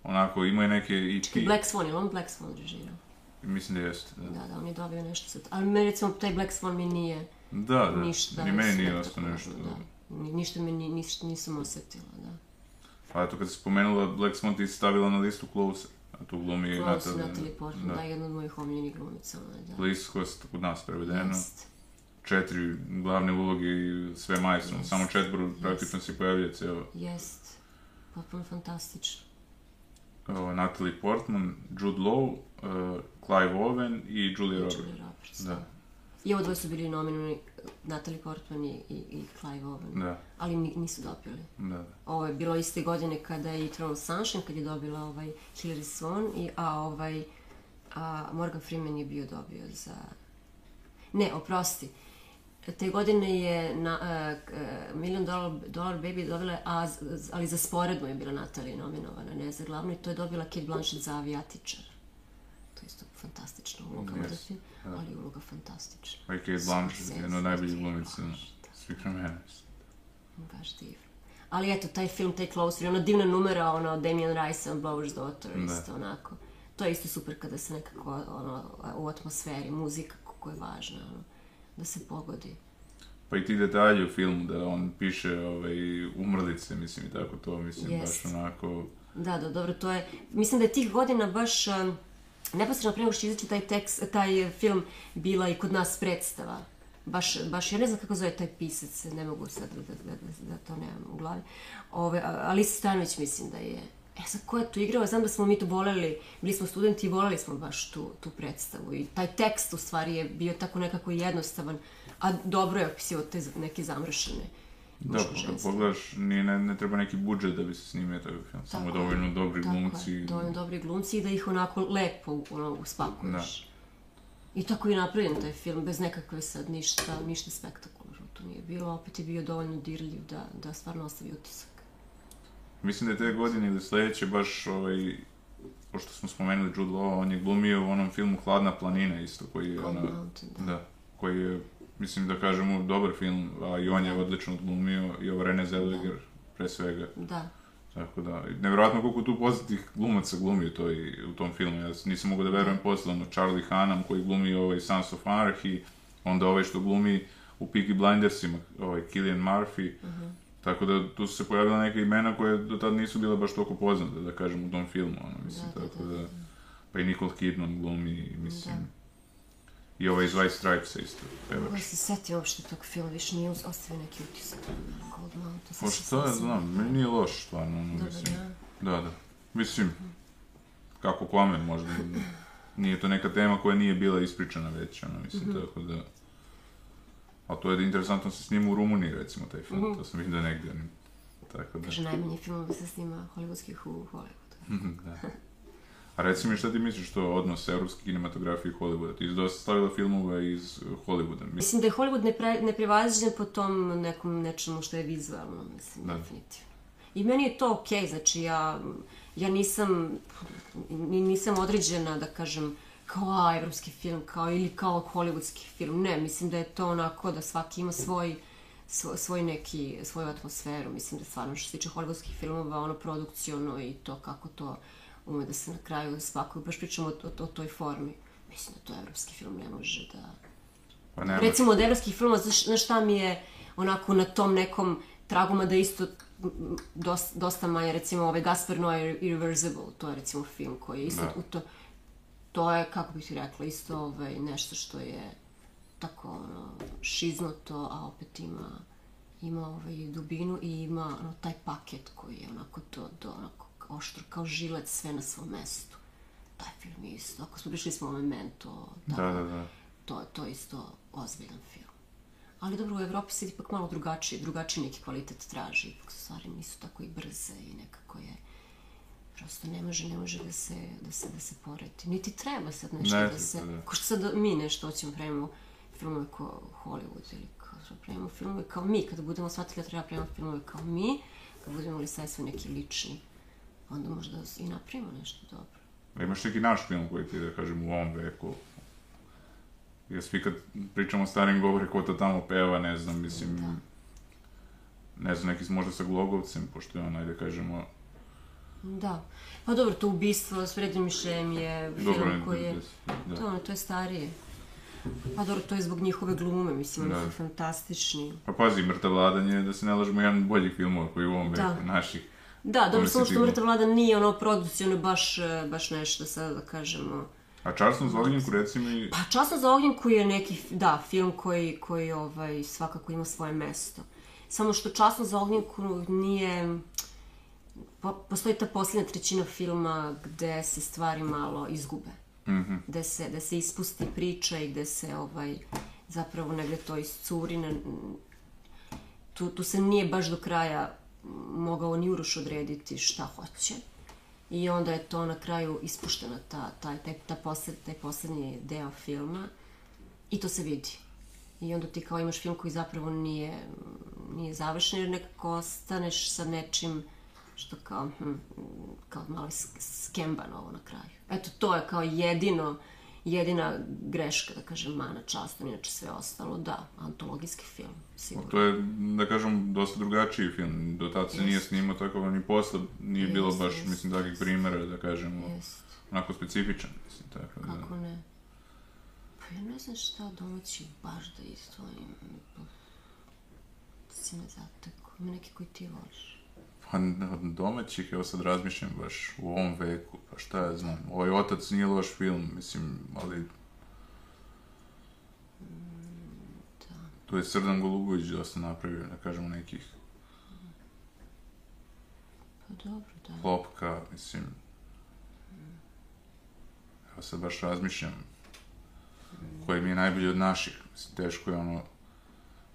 Onako, imao je neke i ti... Black Swan, je li on Black Swan režirao? Mislim da jeste, da. Da, da, on je dobio nešto sad. Ali meni recimo taj Black Swan mi nije Da, da. ništa. Ni meni nije ostao nešto. Da. Ni- Ništa me ni, ništa nisam osetila, da. Pa eto, kad si spomenula Black Swan, ti si stavila na listu Closer. A tu glumi Close Natalie- Natalie Portman, da. Da. jedna od mojih omiljenih glumica, da. Bliskost, kod nas prevedeno. Jest. Četiri glavne uloge i sve majstrom. Jest. Samo četvoru praktično se pojavlja ceo Jest. Potpuno fantastično. uh, Natalie Portman, Jude Law, uh, Clive Owen i Julia Roberts. Julia Roberts, Da. da. I ovo dvoje su bili nominovani, Natalie Portman i, i, i Clive Owen. Da, Ali ni- nisu dobili. da, da. Ovo je bilo iste godine kada je Eternal Sunshine, kad je dobila ovaj Hilary Swan, i, a ovaj a Morgan Freeman je bio dobio za... Ne, oprosti. Te godine je na, uh, Million Dollar, Dollar Baby dobila, a, ali za sporedno je bila Natalie nominovana, ne za glavnu, i to je dobila Kate Blanchett za avijatičar. Fantastična uloga, Yes, yes. film, da. ali uloga fantastična. I Kate Blanchett, jedna od najboljih glumica svih vremena. Baš divno. Ali eto, taj film, taj Closer, i ona divna numera, ono, Damien Rice on Blower's Daughter, Da. isto onako. To je isto super kada se nekako, ono, u atmosferi, muzika koja je važna, ono, da se pogodi. Pa i ti detalji u filmu, da on piše ovaj, umrlice, mislim, i tako to, mislim, Jest. baš onako... Da, da, dobro, to je, mislim da je tih godina baš, um, neposredno pre nego što izaći taj tekst, taj film, bila i kod nas predstava. Baš, baš, ja ne znam kako zove taj pisac, ne mogu sad da, da, da, da to nemam u glavi. Ove, Alisa Stanović mislim da je, e sad ko je tu igrao, znam da smo mi to voleli, bili smo studenti i voleli smo baš tu, tu predstavu. I taj tekst u stvari je bio tako nekako jednostavan, a dobro je opisio te neke zamršene Da, kad pogledaš, nije, ne, ne treba neki budžet da bi se snimio taj film, samo Tako je. dovoljno dobri Tako glumci. je, dovoljno dobri glumci i da ih onako lepo ono, uspakuješ. I tako je napravljen taj film, bez nekakve sad ništa, ništa spektakularno to nije bilo, opet je bio dovoljno dirljiv da, da stvarno ostavi utisak. Mislim da je te godine ili sledeće baš ovaj, pošto smo spomenuli Jude Law, on je glumio u onom filmu Hladna planina isto, koji je Cold ona, Mountain, da. da, koji je, mislim da kažemo, dobar film, a i on je odlično odglumio, i ovo Rene Zellweger, pre svega. Da, Tako da, nevjerojatno koliko tu poznatih glumaca glumi to i u tom filmu. Ja nisam mogao da verujem posle, ono, Charlie Hunnam koji glumi ovaj Sons of Anarchy, onda ovaj što glumi u Peaky Blindersima, ovaj Killian Murphy. Tako da tu su se pojavila neka imena koje do tad nisu bila baš toliko poznate, da kažem, u tom filmu, ono, mislim, Da, da, tako da, da, da. Pa i Nicole Kidman glumi, mislim, Da. I ovaj iz White Stripesa isto, pevač. Kako se setio uopšte tog filma, više nije ostavio neki utisak. Mountain. sad Pa se šta ja sećam. znam, meni nije loš, stvarno, ono, Dobar, mislim. da. Da, da. Mislim, kako kome možda. Nije to neka tema koja nije bila ispričana već, ono, mislim, Mhm. tako da... A to je da interesantno se snima u Rumuniji, recimo, taj film, Mhm. to sam vidio negdje. Tako da, Kaže, najmanje filmova se snima hollywoodskih u Hollywoodu. da. A reci mi šta ti misliš to odnos evropske kinematografije i Hollywooda? Ti si dosta stavila filmove iz uh, Hollywooda. Mislim, Mislim da je Hollywood nepre, neprevaziđen po tom nekom nečemu što je vizualno, mislim, Da. definitivno. I meni je to okej, znači ja, ja nisam, ni- nisam određena da kažem kao a, evropski film, kao ili kao hollywoodski film. Ne, mislim da je to onako da svaki ima svoj, svoj, svoj neki, svoju atmosferu. Mislim da stvarno što se tiče hollywoodskih filmova, ono produkciono i to kako to ume da se na kraju spakuju. Baš pričamo o, o, o toj formi. Mislim da to evropski film ne može da, pa nema, Recimo od evropskih filmova, znaš, znaš šta mi je onako na tom nekom tragu, mada isto dosta, dosta manje, recimo ovaj Gaspar Noé Irreversible, to je recimo film koji je isto Da. u to, to je, kako bih ti rekla, isto ovaj, nešto što je tako ono, šiznuto, a opet ima ima ovaj dubinu i ima ono, taj paket koji je onako to, do, onako oštro kao žilet sve na svom mestu. Taj film je isto, ako smo prišli smo o Memento, Da, da, da. to, to je isto ozbiljan film. Ali dobro, u Evropi se ipak malo drugačiji, drugačiji neki kvalitet traži, ipak stvari nisu tako i brze i nekako je prosto ne može, ne može da se, da se, da se poredi. Niti treba sad nešto Ne da se... da. Ko što sad mi nešto hoćemo pravimo filmove kao Hollywood ili kao što pravimo filmove kao mi, kada budemo shvatili da treba pravimo filmove kao mi, kad budemo li sve neki lični, onda možda i napravimo nešto dobro. A imaš neki naš film koji ti, da kažem, u ovom veku? Jer svi kad pričamo o starim govore ko to tamo peva, ne znam, mislim... Da. Ne znam, neki možda sa Glogovcem, pošto je on, ajde kažemo, Da. Pa dobro, to ubistvo s Mišem je film dobro, koji je... da. To, ono, to je starije. Pa dobro, to je zbog njihove glume, mislim, Da. oni su fantastični. Pa pazi, Mrtav Vladan je, da se ne lažemo, jedan boljih filmova koji u ovom Da. veku, naših. Da, dobro, samo što Mrtav Vlada nije ono produkcijno baš, e, baš nešto sad da kažemo. A Čarsnom za ognjenku, reci mi, Pa Časno za ognjenku je neki, da, film koji, koji ovaj, svakako ima svoje mesto. Samo što Časno za ognjenku nije... Po, postoji ta posljednja trećina filma gde se stvari malo izgube. mhm, gde se, da se ispusti priča i gde se ovaj, zapravo negde to iscuri. Na, tu, tu se nije baš do kraja mogao ni Uroš odrediti šta hoće. I onda je to na kraju ispuštena ta, taj, taj, ta posled, taj poslednji deo filma i to se vidi. I onda ti kao imaš film koji zapravo nije, nije završen jer nekako ostaneš sa nečim što kao, hm, kao mali sk- skemban ovo na kraju. Eto, to je kao jedino, jedina greška, da kažem, mana častan, inače sve ostalo, da, antologijski film, sigurno. to je, da kažem, dosta drugačiji film. Do tad se nije snimao tako, ni posle nije bilo Jest, baš, jest, mislim, takvih primjera, da kažemo, Jest, onako specifičan, mislim, tako da. kako ne. Pa ja ne znam šta domaći baš da izdvojim. Pa, si me zateko. Ima neki koji ti voliš. Pa domaćih, evo sad razmišljam baš u ovom veku, pa šta ja znam. Ovaj otac nije loš film, mislim, ali... Tu je Srdan Golubović dosta napravio, da kažemo, nekih Pa dobro, da. klopka, mislim... Evo sad baš razmišljam koji mi je najbolji od naših. Mislim, teško je ono...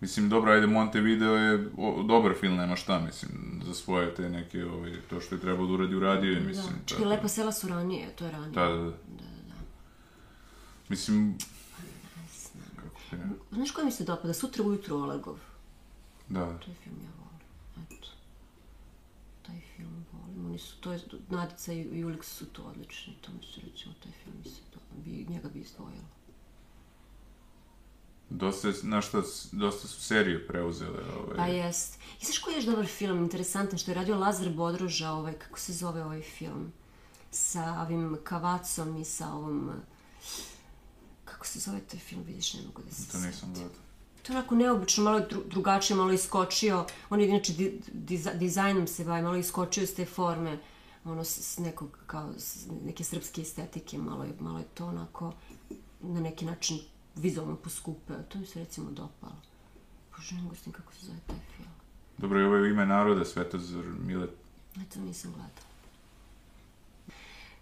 Mislim, dobro, ajde, Montevideo je o, dobar film, nema šta, mislim, za svoje te neke, ovaj, to što je trebalo da uradi, uradio je, mislim. da. Čekaj. Lepa sela su ranije, to je ranije. Da, da, da. da, da, da. Mislim... Kako ti ne... Znaš koja mi se dopada? Sutra ujutru Olegov. Da, Taj film ja volim. Eto. Taj film volim. Oni su, to je, Nadica i Ulix su to odlični. To mi se recimo, taj film mi se, to, bi, njega bi izdvojila. Dosta, znaš šta, dosta su serije preuzele, ovaj... Pa jest. I znaš koji je još dobar film, interesantan, što je radio Lazar Bodroža, ovaj, kako se zove ovaj film? Sa ovim Kavacom i sa ovom... Kako se zove taj film, vidiš, ne mogu da se To nisam gledao. To je onako neobično, malo dru, drugačije, malo iskočio, on je inače di, diza- dizajnom se bavi, malo iskočio iz te forme, ono, s, s nekog, kao, s neke srpske estetike, malo je, malo je to onako, na neki način, vizualno poskupeo, to mi se recimo dopalo. Bože, ne mogu s tim kako se zove taj film. Dobro, i ovo je ime naroda, Svetozar Milet. Eto, nisam gledala.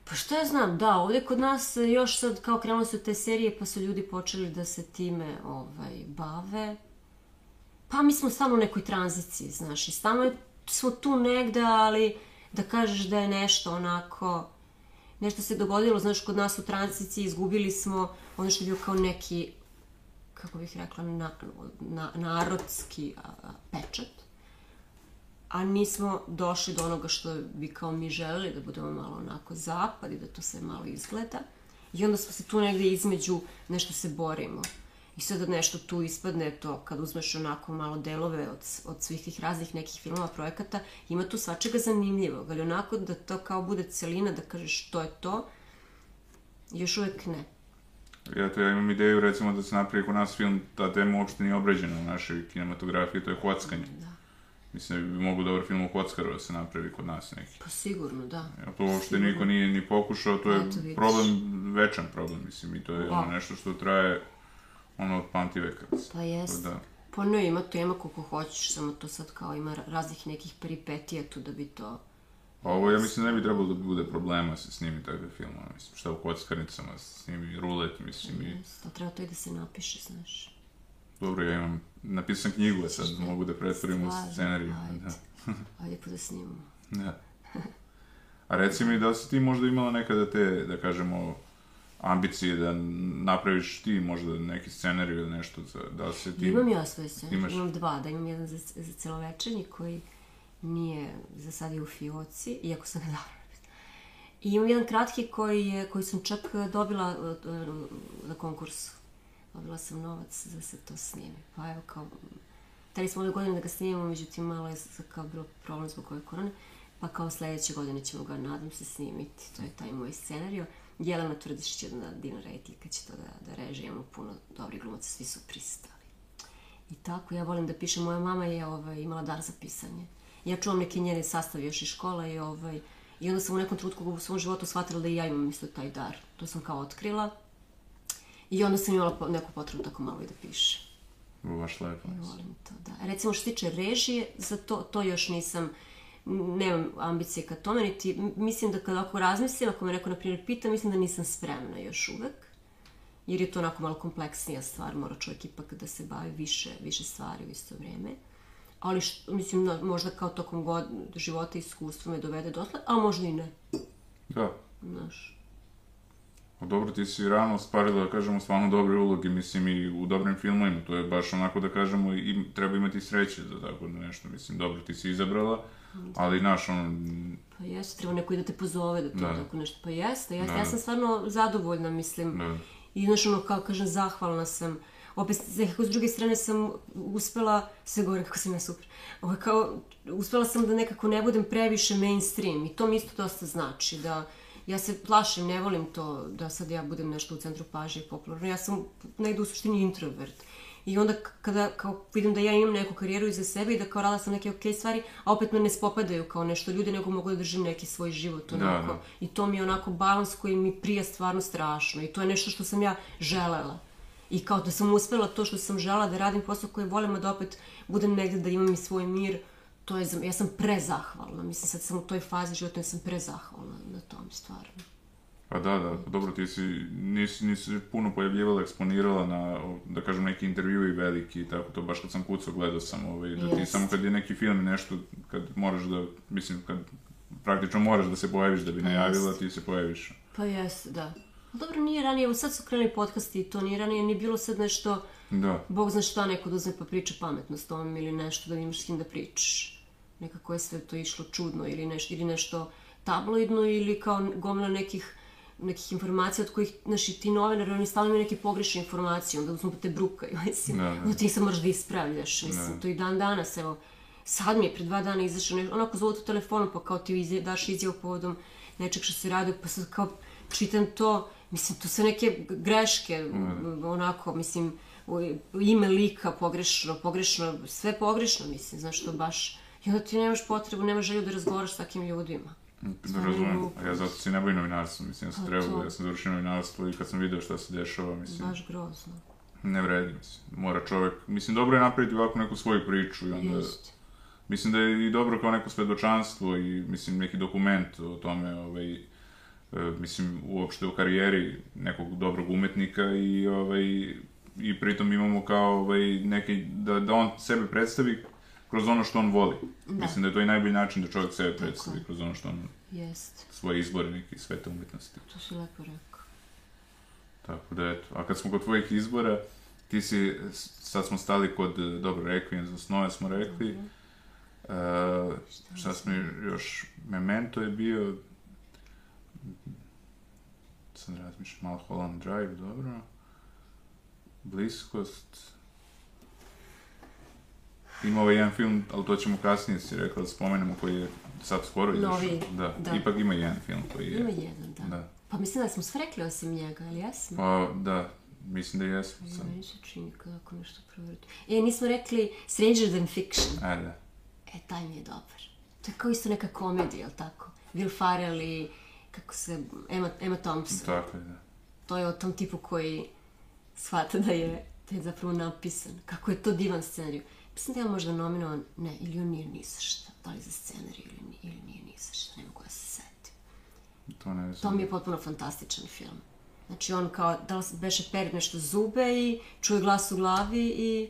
Pa što ja znam, da, ovdje kod nas još sad kao krenule su te serije pa su ljudi počeli da se time ovaj, bave. Pa mi smo stalno u nekoj tranziciji, znaš, i stalno smo tu negde, ali da kažeš da je nešto onako, nešto se dogodilo, znaš, kod nas u tranziciji izgubili smo ono što je bio kao neki, kako bih rekla, na, na, narodski a, a, pečat a nismo došli do onoga što bi kao mi želeli, da budemo malo onako zapad i da to sve malo izgleda. I onda smo se tu negde između, nešto se borimo. I sad da nešto tu ispadne to, kad uzmeš onako malo delove od, od svih tih raznih nekih filmova, projekata, ima tu svačega zanimljivog, ali onako da to kao bude celina, da kažeš to je to, još uvek ne. Ja to ja imam ideju, recimo, da se napravi kod nas film, ta tema uopšte nije obrađena u našoj kinematografiji, to je kockanje. Da. Mislim da bi mogu dobar film o kockaru da se napravi kod nas neki. Pa sigurno, da. Ja, to uopšte niko nije ni pokušao, to je Eto, problem, večan problem, mislim, i to je ono Da. nešto što traje ono od pamtiveka. Pa jest. Da. Pa ne, ima tema koliko hoćeš, samo to sad kao ima ra- raznih nekih peripetija tu da bi to... A ovo, ja mislim, ne bi trebalo da bude problema se snimi takve filmove, mislim, šta u kockarnicama se snimi, rulet, mislim, i Jest, ali treba to i da se napiše, znaš. dobro, ja imam napisan knjigu, a sad mogu da pretvorim u scenariju. ajde. Da. Ajde pa da snimamo. Da. A reci mi, da li si ti možda imala nekada te, da kažemo, ambicije da napraviš ti možda neki scenarij ili nešto, za, da se ti... Imam ja svoje scene, Imaš? imam dva, da imam jedan za, za celovečernji koji nije, za sad je u fioci, iako sam ga dala. I imam jedan kratki koji, je, koji sam čak dobila uh, uh, na konkursu. Dobila sam novac da se to snimi. Pa evo kao, hteli smo ove godine da ga snimimo, međutim malo je kao bilo problem zbog ove korone. Pa kao sledeće godine ćemo ga, nadam se, snimiti. To je taj moj scenario. Jelena Tvrdišić je jedna divna rediteljka, će to da, da reže. Imamo puno dobrih glumaca, svi su pristali. I tako, ja volim da pišem. Moja mama je ovaj, imala dar za pisanje. Ja čuvam neke njene sastave još iz škola i, ovaj, i onda sam u nekom trenutku u svom životu shvatila da i ja imam isto taj dar. To sam kao otkrila. I onda sam imala neku potrebu tako malo i da pišem. Baš lepo. I volim to, da. Recimo što se tiče režije, za to, to još nisam, nemam ambicije ka tome, niti mislim da kad ako razmislim, ako me neko na primjer pita, mislim da nisam spremna još uvek. Jer je to onako malo kompleksnija stvar, mora čovjek ipak da se bavi više, više stvari u isto vrijeme. Ali što, mislim, no, možda kao tokom god, života i iskustva me dovede dotle, a možda i ne, Da. znaš. A dobro, ti si rano ostvarila, da kažemo, stvarno dobre uloge, mislim, i u dobrim filmovima. To je baš onako, da kažemo, i treba imati sreće za tako da nešto. Mislim, dobro, ti si izabrala, ali, naš, ono, Pa jeste, treba neko i da te pozove da to Da. tako nešto. Pa jeste, jeste. Da. Ja sam stvarno zadovoljna, mislim. da, I znaš, ono, kao kažem, zahvalna sam. Opet, nekako s druge strane sam uspela, sve gore kako sam ja super, ovo, kao, uspela sam da nekako ne budem previše mainstream i to mi isto dosta znači, da ja se plašim, ne volim to da sad ja budem nešto u centru pažnje popularno. Ja sam negde u suštini introvert. I onda kada kao vidim da ja imam neku karijeru iza sebe i da kao radila sam neke okej stvari, a opet me ne spopadaju kao nešto ljudi, nego mogu da držim neki svoj život onako. da. I to mi je onako balans koji mi prija stvarno strašno i to je nešto što sam ja želela. I kao da sam uspela to što sam žela da radim posao koji volim, a da opet budem negde da imam i svoj mir, to je, ja sam prezahvalna. Mislim, sad sam u toj fazi životne, sam prezahvalna na tom stvarno. Pa da, da, pa dobro, ti si, nisi, nisi puno pojavljivala, eksponirala na, da kažem, neki intervjui veliki i tako to, baš kad sam kucao, gledao sam, ovaj, da ti Jest. samo kad je neki film i nešto, kad moraš da, mislim, kad praktično moraš da se pojaviš da bi najavila, ti se pojaviš. Pa jeste, da. Ali dobro, nije ranije, evo sad su krenuli podcasti i to nije ranije, nije bilo sad nešto, Da, Bog zna šta neko da uzme pa priča pametno s tom ili nešto da imaš s kim da pričaš. Nekako je sve to išlo čudno ili nešto, ili nešto tabloidno ili kao gomila nekih nekih informacija od kojih, znaš, i ti novinari, oni stalno imaju neke pogrešne informacije, onda uzmu pa te brukaju, mislim. Da, da. Onda ti se moraš da ispravljaš, mislim, to i dan danas, evo. Sad mi je pre dva dana izašao, ne, onako zovu to telefonom, pa kao ti izje, daš izjavu povodom nečeg što se radi, pa sad kao čitam to, mislim, to su neke greške, onako, mislim, ime lika pogrešno, pogrešno, sve pogrešno, mislim, znaš, to baš... I onda ti nemaš potrebu, nemaš želju da razgovaraš s takvim ljudima. Da razumem. A ja zato si ne bavim novinarstvom, mislim, ja sam trebao, ja sam završio novinarstvo i kad sam video šta se dešava, mislim, Baš grozno. ne vredi, mislim, mora čovjek, mislim, dobro je napraviti ovako neku svoju priču i onda, Jest. Mislim da je i dobro kao neko svedočanstvo i mislim neki dokument o tome, ovaj, e, mislim uopšte o karijeri nekog dobrog umetnika i ovaj i pritom imamo kao ovaj neki da, da on sebe predstavi kroz ono što on voli. Mislim da je to i najbolji način da čovjek sebe predstavi kroz ono što on Jest. svoje izbore neki sveta umetnosti. To si lepo rekao. Tako da eto, a kad smo kod tvojih izbora, ti si, sad smo stali kod, e, dobro, Requiem za snove smo rekli, E, šta smo još, Memento je bio, sad razmišljam, malo Holland Drive, dobro, Bliskost, ima ovaj jedan film, ali to ćemo kasnije, si rekao da spomenemo, koji je sad skoro izašao. Novi, Da, da. ipak ima jedan film koji je. Ima jedan, da. Da. Pa mislim da smo sve rekli osim njega, ali jesmo? Pa, da, mislim da jesmo sad. meni se čini kao ako nešto provrti. E, nismo rekli Stranger Than Fiction. E, da. E, taj mi je dobar. To je kao isto neka komedija, jel tako? Will Farrell i, kako se, Emma, Emma Thompson. Tako je, da. To je o tom tipu koji shvata da je, da je zapravo napisan. Kako je to divan scenarij. Mislim da je možda nominovan, ne, ili on nije ni za šta. Da li za scenarij ili, ili nije ni za šta, ne mogu da se setim. To ne To znam. mi je potpuno fantastičan film. Znači on kao, da li beše peri nešto zube i čuje glas u glavi i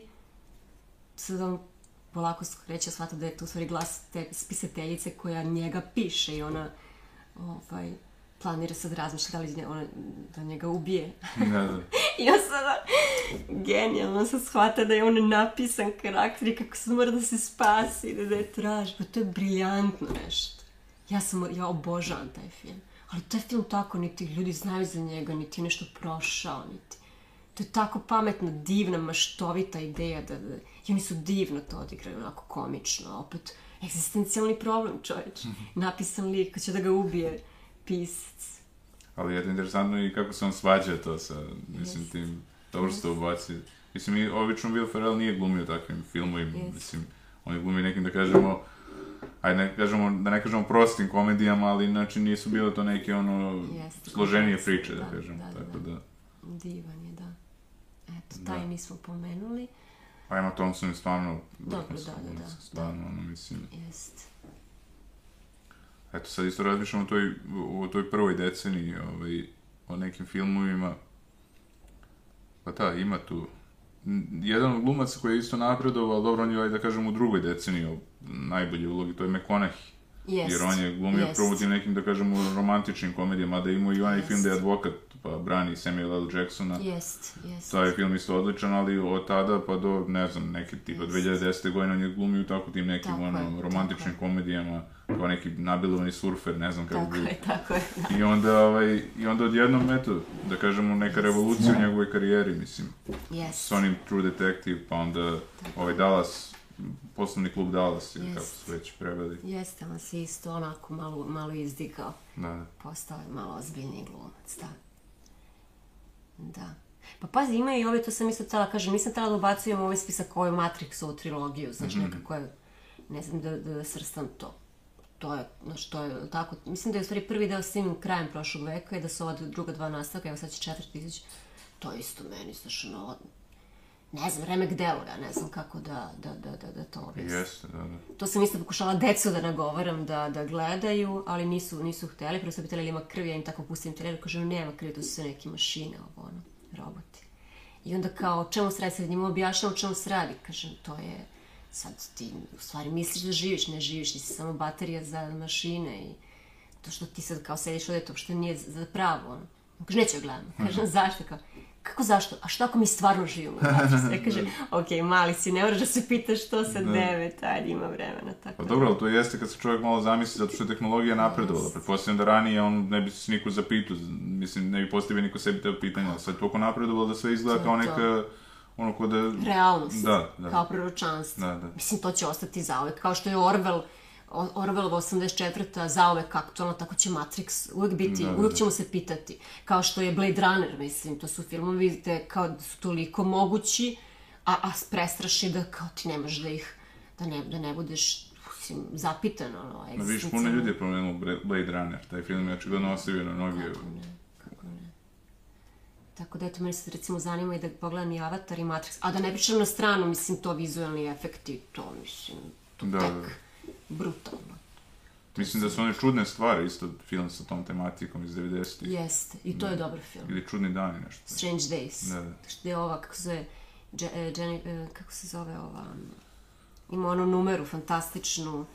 sad on polako kreće shvata da je to u stvari glas te spisateljice koja njega piše i ona ovaj, planira sad razmišlja da li nje- ona, da njega ubije. Da, da. I on sada, genijalno se shvata da je on napisan karakter i kako se mora da se spasi, da, da je traži. Pa to je briljantno nešto. Ja sam, ja obožavam taj film. Ali taj film tako, niti ljudi znaju za njega, niti je nešto prošao, niti... To je tako pametna, divna, maštovita ideja da, da... I oni su divno to odigrali, onako komično, opet egzistencijalni problem, čovječ. Napisan lik, ko će da ga ubije pisac. Ali je interesantno i kako se on svađa to sa, mislim, tim, dobro ste ubaci. Mislim, i obično Will Ferrell nije glumio takvim filmovima, Jest. mislim, on je glumio nekim, da kažemo, ajde, ne kažemo, da ne kažemo prostim komedijama, ali znači nisu bile to neke, ono, Jest, složenije kompleksne, priče, da, da, kažem, da, da, tako da. da. Divan je, da. Eto, taj nismo pomenuli. A Emma Thompson je stvarno Dobro, da, da, da, stvarno, ono, mislim, Jest. Eto, sad isto razmišljam o toj, o toj prvoj deceniji, ovaj, o nekim filmovima. Pa da, ima tu. Jedan od glumaca koji je isto napredovao, dobro, on je, da kažem, u drugoj deceniji najbolje ulogi, to je McConaughey. Jest. Jer on je glumio Jest. prvo u tim nekim, da kažemo, romantičnim komedijama, mada ima i onaj Jest. film da je advokat, pa brani Samuel L. Jacksona. Jest, jest. Taj je film isto odličan, ali od tada pa do, ne znam, neke tipa 2010. godine on je glumio tako tim nekim, Tako je, ono, tako romantičnim je. komedijama, kao neki nabilovani surfer, ne znam kako Tako bi... je, tako je. Da. I onda, ovaj, i onda odjednom, eto, da kažemo, neka revolucija u njegovoj karijeri, mislim, Jest. s onim True Detective, pa onda ovaj Dallas, poslovni klub Dallas, ili kako Jest. su već preveli. Jeste, on se isto onako malo, malo izdigao. Da, da. Postao je malo ozbiljniji glumac, da. Da. Pa pazi, ima i ove, to sam isto htjela kažem, nisam htjela da ubacujem ovaj spisak ovaj Matrixovu trilogiju, znaš, Mhm. nekako je, ne znam da, da, da srstam to. To je, znaš, to je tako, mislim da je u stvari prvi deo snimljen krajem prošlog veka i da su ova druga dva nastavka, evo sad će četvrti izaći, to je isto meni, znaš, ono, ne znam, remek ja ne znam kako da, da, da, da, da to objasnim. Jeste, da, da. To sam isto pokušala decu da nagovaram da, da gledaju, ali nisu, nisu hteli, prvo su pitali ili ima krvi, ja im tako pustim trailer, kažem nema krvi, to su sve neke mašine, ovo ono, roboti. I onda kao, o čemu se radi, sad njima objašnjam o čemu se radi, kažem, to je, sad ti u stvari misliš da živiš, ne živiš, ti si samo baterija za mašine i to što ti sad kao sediš ovdje, to što nije za pravo, ono. Kaže, neću joj gledam. Kažem, zašto? Kao, kako zašto? A šta ako mi stvarno živimo u? Ja kaže, ok, mali si, ne moraš da se pitaš što sa devet, ajde, ima vremena, tako Pa da. dobro, ali to jeste kad se čovjek malo zamisli, zato što je tehnologija napredovala. Pretpostavljam da ranije on ne bi se niko zapitao, mislim, ne bi postavio niko sebi te pitanja, ali sad je toliko napredovalo da sve izgleda To kao to. neka, ono ko da... Realnost, Da, da. kao proročanstvo. Da, da. Mislim, to će ostati zauvek. Kao što je Orwell, Orwellova 84. zauvek aktualno, tako će Matrix uvek biti, Da, da, uvek da. ćemo se pitati. Kao što je Blade Runner, mislim, to su filmovi gde kao da su toliko mogući, a, a prestraši da kao ti nemaš da ih, da ne, da ne budeš mislim, zapitan, ono, Ma viš, puno egzistencijalno. ljudi je Bra- Blade Runner, taj film je očigledno ostavio na mnogi... Kako ne. Tako da, eto, meni se recimo zanima i da pogledam i Avatar i Matrix. A da ne pričam na stranu, mislim, to vizualni efekti, to, mislim, to Da, tek da. Brutalno. Mislim da su one čudne stvari, isto film sa tom tematikom iz 90-ih. Jeste, i to je dobar film. Ili čudni dani, nešto. Strange Days. Da, da. Što je ova, kako se zove, Je, e, Jenny, e, kako se zove ova, um, ima onu numeru fantastičnu,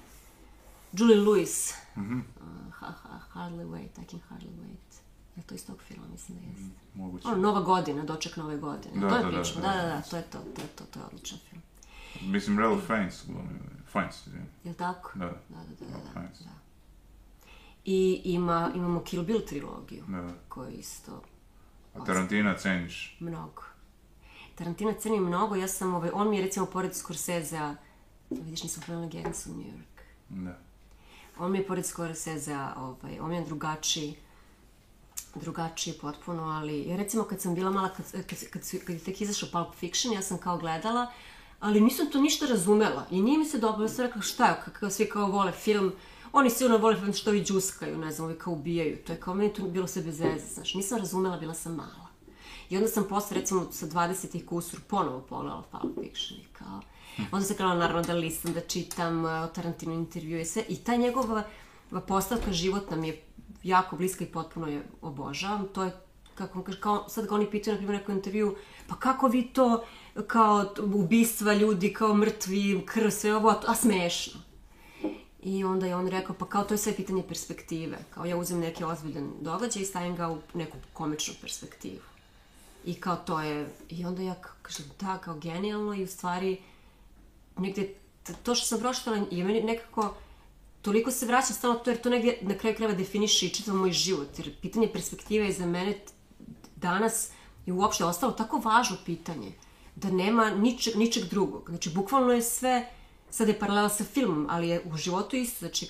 Julie Lewis. Mhm. Uh, ha, ha, hardly wait, I can hardly wait. Je to iz tog filma, mislim da jeste. Moguće. Ono, Nova godina, doček Nove godine. Da, to je da, da, da, da, da, da. da, to je to, to je to, to je odličan film. Mislim, Ralph Fiennes glumio. Fiennes, izvijem. Je li tako? Da, da. Da, da, da, da, da. I ima, imamo Kill Bill trilogiju, Da, da. koju isto A Tarantina ceniš? mnogo. Tarantina ceni mnogo, ja sam, ovaj, on mi je recimo pored Scorsese-a, vidiš nisam Gangs u New York. Da. On mi je pored Scorsese-a, ovaj, on mi je drugačiji, drugačiji potpuno, ali ja recimo kad sam bila mala, kad, kad, kad, kad je tek izašao Pulp Fiction, ja sam kao gledala, ali nisam to ništa razumela i nije mi se dobro, sam rekla šta kako svi kao vole film, oni sigurno vole film što ovi džuskaju, ne znam, ovi kao ubijaju, to je kao meni to bilo sve bez veze, znaš, nisam razumela, bila sam mala. I onda sam posle, recimo, sa 20 i kusur ponovo pogledala Pulp Fiction i kao... Onda sam krenula naravno da listam, da čitam uh, Tarantino intervju i sve. I ta njegova postavka životna mi je jako bliska i potpuno je obožavam. To je, kako kaže, kao, sad ga oni pitaju, na primjer, neku intervju, pa kako vi to, kao ubistva ljudi, kao mrtvi, krv, sve ovo, a, a smešno. I onda je on rekao, pa kao to je sve pitanje perspektive. Kao ja uzem neki ozbiljan događaj i stavim ga u neku komičnu perspektivu. I kao to je, i onda ja kažem, da, kao genijalno i u stvari negde, to što sam pročitala je meni nekako, toliko se vraća stalno to, jer to negdje na kraju krajeva definiše i čitav moj život, jer pitanje perspektive je za mene danas je uopšte ostalo tako važno pitanje, da nema ničeg, ničeg drugog. Znači, bukvalno je sve, sad je paralela sa filmom, ali je u životu isto, znači,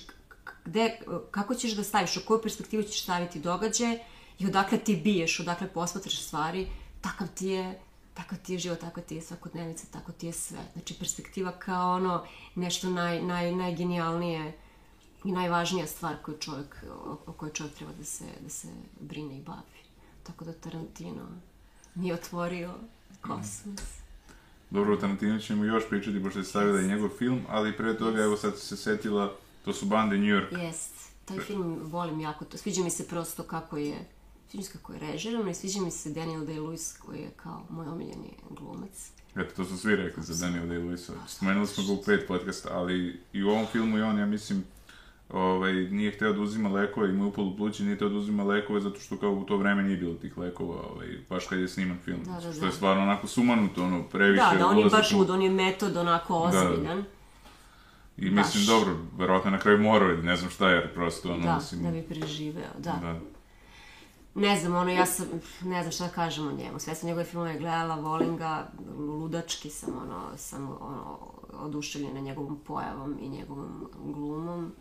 gde, kako ćeš da staviš, u koju perspektivu ćeš staviti događaje i odakle ti biješ, odakle posmatraš stvari, takav ti je takav ti je život, takva ti je svakodnevica, tako ti je sve. Znači, perspektiva kao ono nešto naj, naj, najgenijalnije i najvažnija stvar koju čovjek, o kojoj čovjek treba da se, da se brine i bavi. Tako da Tarantino mi je otvorio kosmos. Dobro, o Tarantinu ćemo još pričati, pošto je stavila i njegov film, ali pre toga, evo sad se setila, to su bande New York. Jest. Taj film volim jako. To. Sviđa mi se prosto kako je sviđa mi se kako je režirano i sviđa mi se Daniel Day-Lewis koji je kao moj omiljeni glumac. Eto, to su svi rekli za Daniel Day-Lewisa. Spomenuli smo ga u pet podcasta, ali i u ovom filmu i on, ja mislim, ovaj, nije hteo da uzima lekove i je upalo pluće, nije hteo da uzima lekove zato što kao u to vreme nije bilo tih lekova, ovaj, baš kad je sniman film. Da, da, što da. je stvarno onako sumanuto, ono, previše. Da, da, on je baš lud, on je metod onako Da. ozbiljan. I mislim, baš. dobro, verovatno na kraju morao, ne znam šta, jer prosto, ono, Da, mislim... da bi preživeo, da. da. Ne znam, ono, ja sam, ne znam šta da kažem o njemu. Sve sam njegove filmove gledala, volim ga, ludački sam, ono, sam, ono, oduševljena njegovom pojavom i njegovom glumom.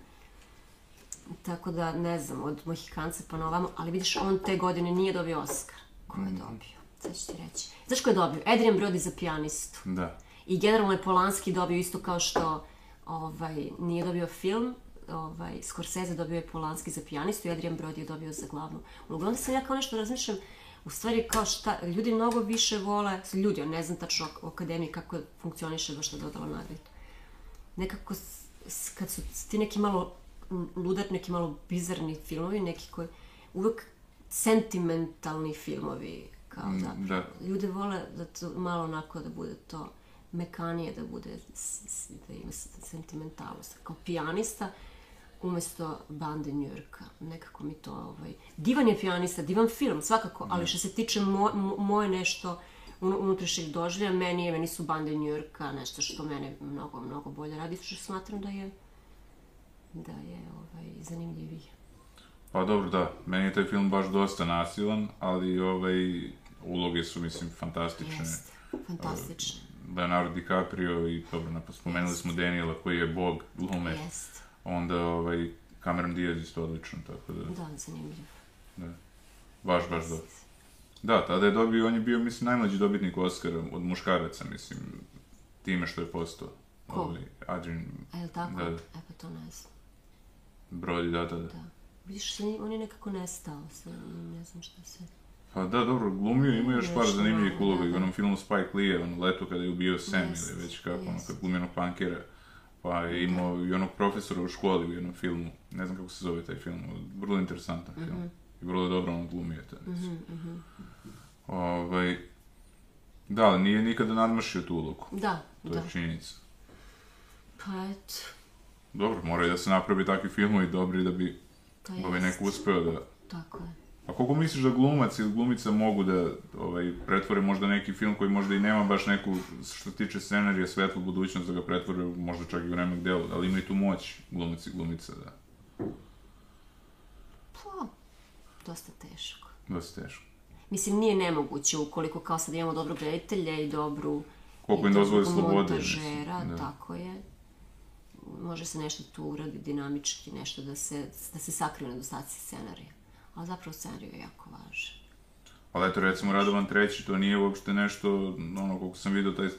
Tako da, ne znam, od Mohikanca pa na ovamo, ali vidiš, on te godine nije dobio Oscar. Ko je dobio? Sad ću ti reći. Znaš ko je dobio? Adrian Brody za pijanistu. Da. I generalno je Polanski dobio isto kao što ovaj, nije dobio film, ovaj, Scorsese dobio je Polanski za pijanistu i Adrian Brody je dobio za glavnu ulogu. Onda sam ja kao nešto razmišljam, u stvari kao šta, ljudi mnogo više vole, ljudi, ja ne znam tačno u akademiji kako funkcioniše baš ta dodala nagrada. Nekako, s- s- kad su ti neki malo ludar, neki malo bizarni filmovi, neki koji, uvek sentimentalni filmovi, kao Mm, zapravo. da. Ljudi vole da to malo onako da bude to mekanije, da bude, da ima sentimentalnost. Kao pijanista, umesto bande Njurka. Nekako mi to, ovaj... Divan je pijanista, divan film, svakako, ali što se tiče mo, mo- moje nešto un- unutrašnjeg doživlja, meni, je, meni su bande Njurka nešto što mene mnogo, mnogo bolje radi, što smatram da je da je ovaj, zanimljiviji. Pa dobro, da, meni je taj film baš dosta nasilan, ali ovaj, uloge su, mislim, fantastične. Jeste, fantastično. Leonardo DiCaprio i, dobro, spomenuli smo Daniela koji je bog glume, Jeste, onda ovaj, Cameron Diaz isto odličan, tako da, da, zanimljiv. da, baš, baš dobro. Da, tada je dobio, on je bio, mislim, najmlađi dobitnik Oscara od muškaraca, mislim, time što je postao. Ko? Ovaj, Adrian A je li tako? Da. E pa to ne znam. Brody, da, da, da. Da. Vidiš, on je- nekako nestao, sad ne znam šta se... Pa da, dobro, glumio, ima još par zanimljivih malo, uloga. da, I u da. onom filmu Spike Lee, ono leto kada je ubio Sam Jest, ili već kako, ono, jest. kad glumi onog punkera. Pa je imao i onog profesora u školi u jednom filmu. Ne znam kako se zove taj film, vrlo interesantan Mhm. film. I vrlo dobro on glumio to. Ovaj, da, ali nije nikada nadmašio tu ulogu. Da, To da. je činjenica. Pa eto, Dobro, moraju da se napravi takvi filmovi dobri da bi ovaj, neko uspeo da... Tako je. A koliko misliš da glumac ili glumica mogu da ovaj, pretvore možda neki film koji možda i nema baš neku, što tiče scenarija, svetlu budućnost, da ga pretvore možda čak i u remek delu, ali imaju tu moć glumac i glumica, da. Pa, dosta teško. Dosta teško. Mislim, nije nemoguće ukoliko kao sad imamo dobrog reditelja i dobru... Koliko i im dozvoli slobode, montažera, da. tako je. Može se nešto tu uradi dinamički, nešto da se, da se sakriju nedostaci scenarija. Ali zapravo scenarij je jako važan. Ali eto, recimo, Radovan treći, to nije uopšte nešto, ono, koliko sam vidio, taj,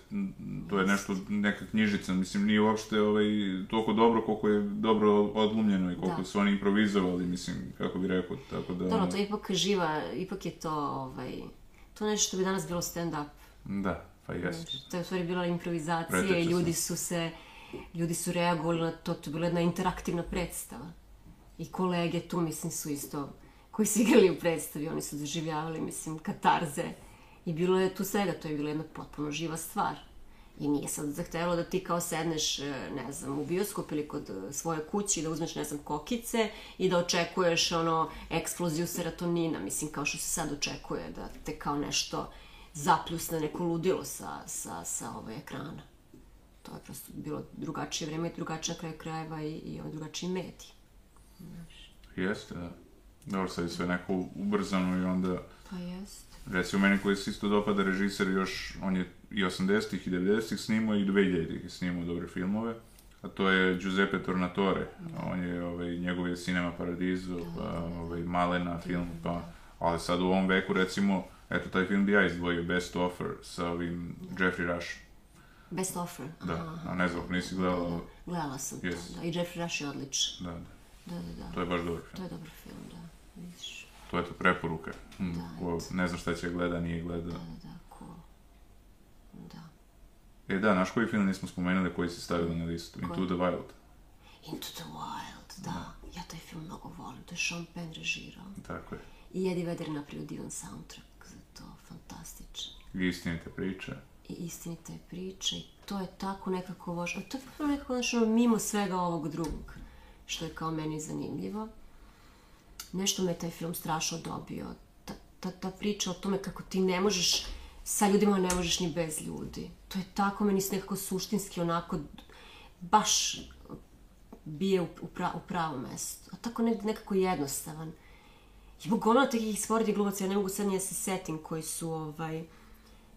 to je nešto, neka knjižica, mislim, nije uopšte ovaj, toliko dobro koliko je dobro odlumljeno i koliko Da. su oni improvizovali, mislim, kako bi rekao, tako da... Dobro, to je ipak živa, ipak je to, ovaj, to je nešto što bi danas bilo stand-up. Da, pa jeste. To je u stvari bila improvizacija i ljudi su se, ljudi su reagovali na to, to je bila jedna interaktivna predstava. I kolege tu, mislim, su isto, koji su igrali u predstavi, oni su doživljavali, mislim, katarze. I bilo je tu svega, to je bila jedna potpuno živa stvar. I nije sad zahtevalo da ti kao sedneš, e, ne znam, u bioskop ili kod e, svoje kući, da uzmeš, ne znam, kokice i da očekuješ, ono, eksploziju serotonina, mislim, kao što se sad očekuje, da te kao nešto zapljusne neko ludilo sa, sa, sa ove ekrana. To je prosto bilo drugačije vreme i drugačije na kraju krajeva i, i drugačiji medij. Jeste, da. Dobro, sad je sve neko ubrzano i onda, Pa jest. recimo meni koji se isto dopada režiser još, on je i 80-ih i 90-ih snimao i 2000-ih je snimao dobre filmove, a to je Giuseppe Tornatore, on je, ovaj, njegov je Cinema Paradiso, pa ovaj, Malena film, pa, ali sad u ovom veku recimo, eto taj film bi ja izdvojio Best Offer sa ovim Jeffrey Rush, Best offer. da, Aha. a ne znam nisi gledala, Gledala sam to, Jest. da. I Jeffrey Rush je odličan. da, da, Da, da, da. to je baš dobar film. To je dobar film, da. Vidiš. To je to preporuka. Hm, Da, ko ne zna šta će gleda, nije gleda. Da, da, da, cool. Da. E da, naš koji film nismo spomenuli koji si stavila na listu? Into Koji? the Wild. Into the Wild, da. Ja taj film mnogo volim. To je Sean Penn režirao. Tako je. I Eddie Vedder napravio divan soundtrack za to. Fantastičan. I istinite priče. I istinite priče i to je tako nekako važno. To je potpuno nekako ono, mimo svega ovog drugog, što je kao meni zanimljivo. Nešto me taj film strašno dobio. Ta, ta, ta priča o tome kako ti ne možeš, sa ljudima ne možeš ni bez ljudi. To je tako meni se nekako suštinski onako baš bije u, u, pra, u pravo mesto. A tako ne, nekako jednostavan. I gomila takih sporedi glumaca, ja ne mogu sad ni da se setim koji su ovaj,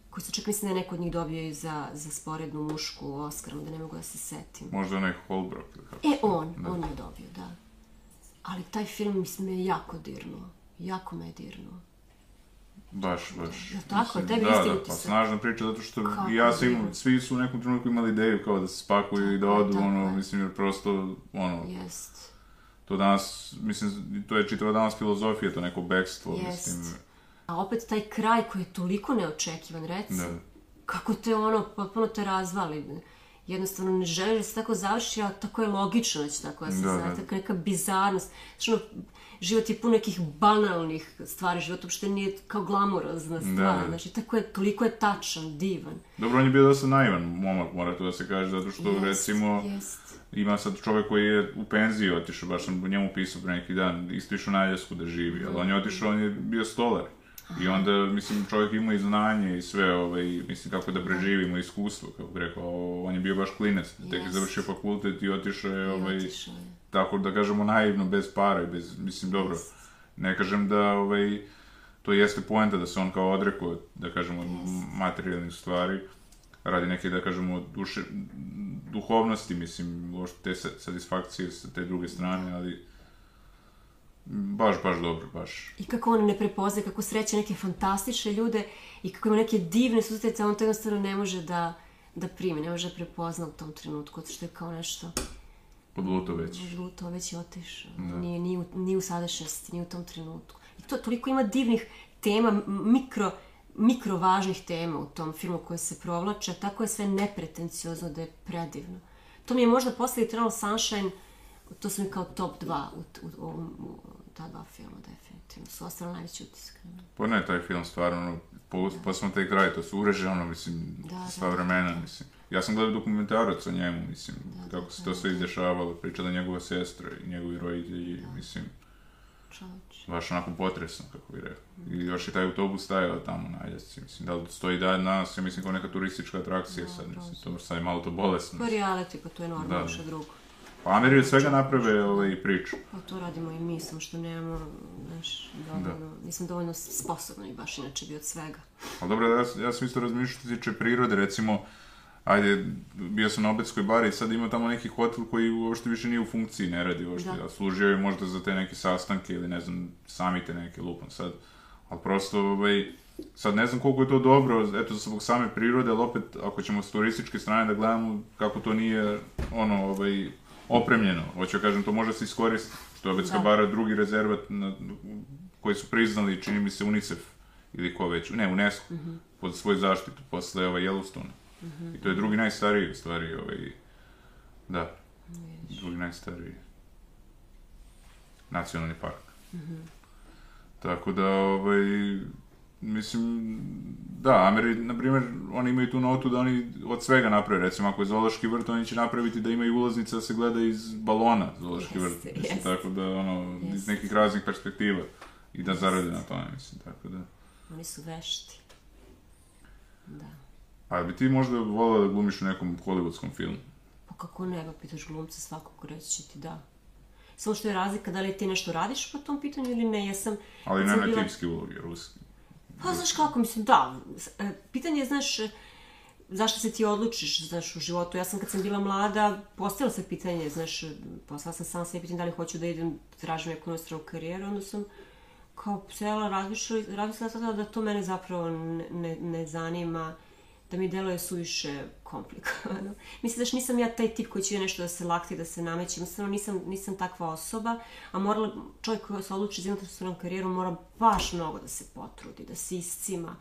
koji su čak mislim da je neko od njih dobio i za, za sporednu mušku Oscar, da ne mogu da se setim. Možda onaj Holbrook. ili kako E, on, Da. on je dobio, da. Ali taj film mislim me jako dirnuo. Jako me je dirnuo. Baš, baš. Jel tako? Mislim, Tebi da, da, pa snažna priča zato što Kako ja sam imao, svi su u nekom trenutku imali ideju kao da se spakuju i da Tako je, odu, tako ono, je. mislim, jer prosto, ono, Jest. to danas, mislim, to je čitava danas filozofija, to neko bekstvo, Jest. mislim, A opet taj kraj koji je toliko neočekivan, reci. Da. Kako te ono, potpuno te razvali. Jednostavno ne želiš da se tako završi, a tako je logično da će tako da se Da, završi. da. Tako neka bizarnost. Znači, ono, život je pun nekih banalnih stvari. Život uopšte nije kao glamurozna stvar. Da. Znači, tako je, toliko je tačan, divan. Dobro, on je bio dosta naivan momak, mora to da se kaže, zato što, Jest, recimo, jest. ima sad čovjek koji je u penziji otišao, baš sam njemu pisao pre neki dan, isto išao na Aljasku da živi, ali on je otišao, on je bio stolar. I onda, mislim, čovjek ima i znanje i sve, ovaj, mislim, kako da preživimo iskustvo, kako bi rekao, on je bio baš klinac, tek je završio fakultet i otišao je, ovaj, Otišao je. tako da kažemo naivno, bez para i bez, mislim, dobro, ne kažem da, ovaj, to jeste poenta da se on kao odrekao, da kažemo, materijalnih stvari, radi neke, da kažemo, duše, duhovnosti, mislim, te sa- satisfakcije sa te druge strane, ali baš, baš dobro, baš. I kako on ne prepoznaje, kako sreće neke fantastične ljude i kako ima neke divne a on to jednostavno ne može da, da primi, ne može da prepozna u tom trenutku, što je kao nešto Podluto već. žuto, već je otišao. Nije, nije, u, nije u sadašnjosti, nije u tom trenutku. I to toliko ima divnih tema, mikro, mikro važnih tema u tom filmu koje se provlače, tako je sve nepretenciozno da je predivno. To mi je možda posle Eternal Sunshine, to su mi kao top 2 u, u, u, u ta dva filma, definitivno. Su ostalo najveći utisak. Pa ne, taj film stvarno, ono, po, pa smo taj kraj, to su ureže, ono, mislim, Da, sva da. vremena, mislim. Ja sam gledao dokumentarac o njemu, mislim, kako se to sve izdešavalo, pričala njegova sestra i njegovi roditelji, mislim, Čovječ. baš onako potresno, kako bi rekao. I još je taj autobus stajao tamo na Aljasci, mislim, da li stoji dan danas, ja mislim kao neka turistička atrakcija sad, mislim, to sad je malo to bolesno. Pa reality, pa to je normalno, Da. što drugo. Pa Ameri od svega naprave ovaj, priču. Pa to radimo i mi, samo što nemamo, znaš, dovoljno, nisam dovoljno sposobna i baš inače bi od svega. Ali dobro, ja, ja sam isto razmišljao što tiče prirode, recimo, ajde, bio sam na Obetskoj bari i sad ima tamo neki hotel koji uopšte više nije u funkciji, ne radi uopšte, Da. a služio je možda za te neke sastanke ili ne znam, samite neke lupam sad, ali prosto, ovaj, sad ne znam koliko je to dobro, eto, zbog same prirode, ali opet, ako ćemo s turističke strane da gledamo kako to nije, ono, ovaj, opremljeno, hoću da kažem, to može se iskoristiti, što je Obetska Da. bara drugi rezervat na, koji su priznali, čini mi se UNICEF ili ko već, ne, UNESCO, pod svoju zaštitu posle ovaj Yellowstone. I to je drugi najstariji, u stvari, ovaj, da, drugi najstariji nacionalni park. Tako da, ovaj, mislim, da, Ameri, na primjer, oni imaju tu notu da oni od svega naprave, recimo, ako je zoološki vrt, oni će napraviti da imaju ulaznice da se gleda iz balona zoološki vrt, Jeste, mislim, jeste. tako da, ono, iz Jeste. nekih raznih perspektiva i da zarade na tome, mislim, tako da. Oni su vešti. Da. A bi ti možda volila da glumiš u nekom hollywoodskom filmu? Pa kako ne, ga pitaš glumca svakog reći će ti da. Samo što je razlika da li ti nešto radiš po tom pitanju ili ne, ja sam... Ali ne na bila- tipski ulogi, ruski. Pa znaš kako, mislim, da. E, Pitanje je, znaš, e, zašto se ti odlučiš, znaš, u životu. Ja sam kad sam bila mlada, postavila se pitanje, znaš, e, postavila sam sam sebi pitanje da li hoću da idem, tražim neku nostranu karijeru, onda sam kao sela razmišljala, razmišljala sam da to mene zapravo ne, ne, ne zanima, da mi deluje suviše komplikovano. Mislim, znaš, nisam ja taj tip koji će nešto da se lakti, da se nameće, jednostavno nisam, nisam takva osoba, a morala, čovjek koji se odluči za jednostavnom karijeru mora baš mnogo da se potrudi, da se iscima.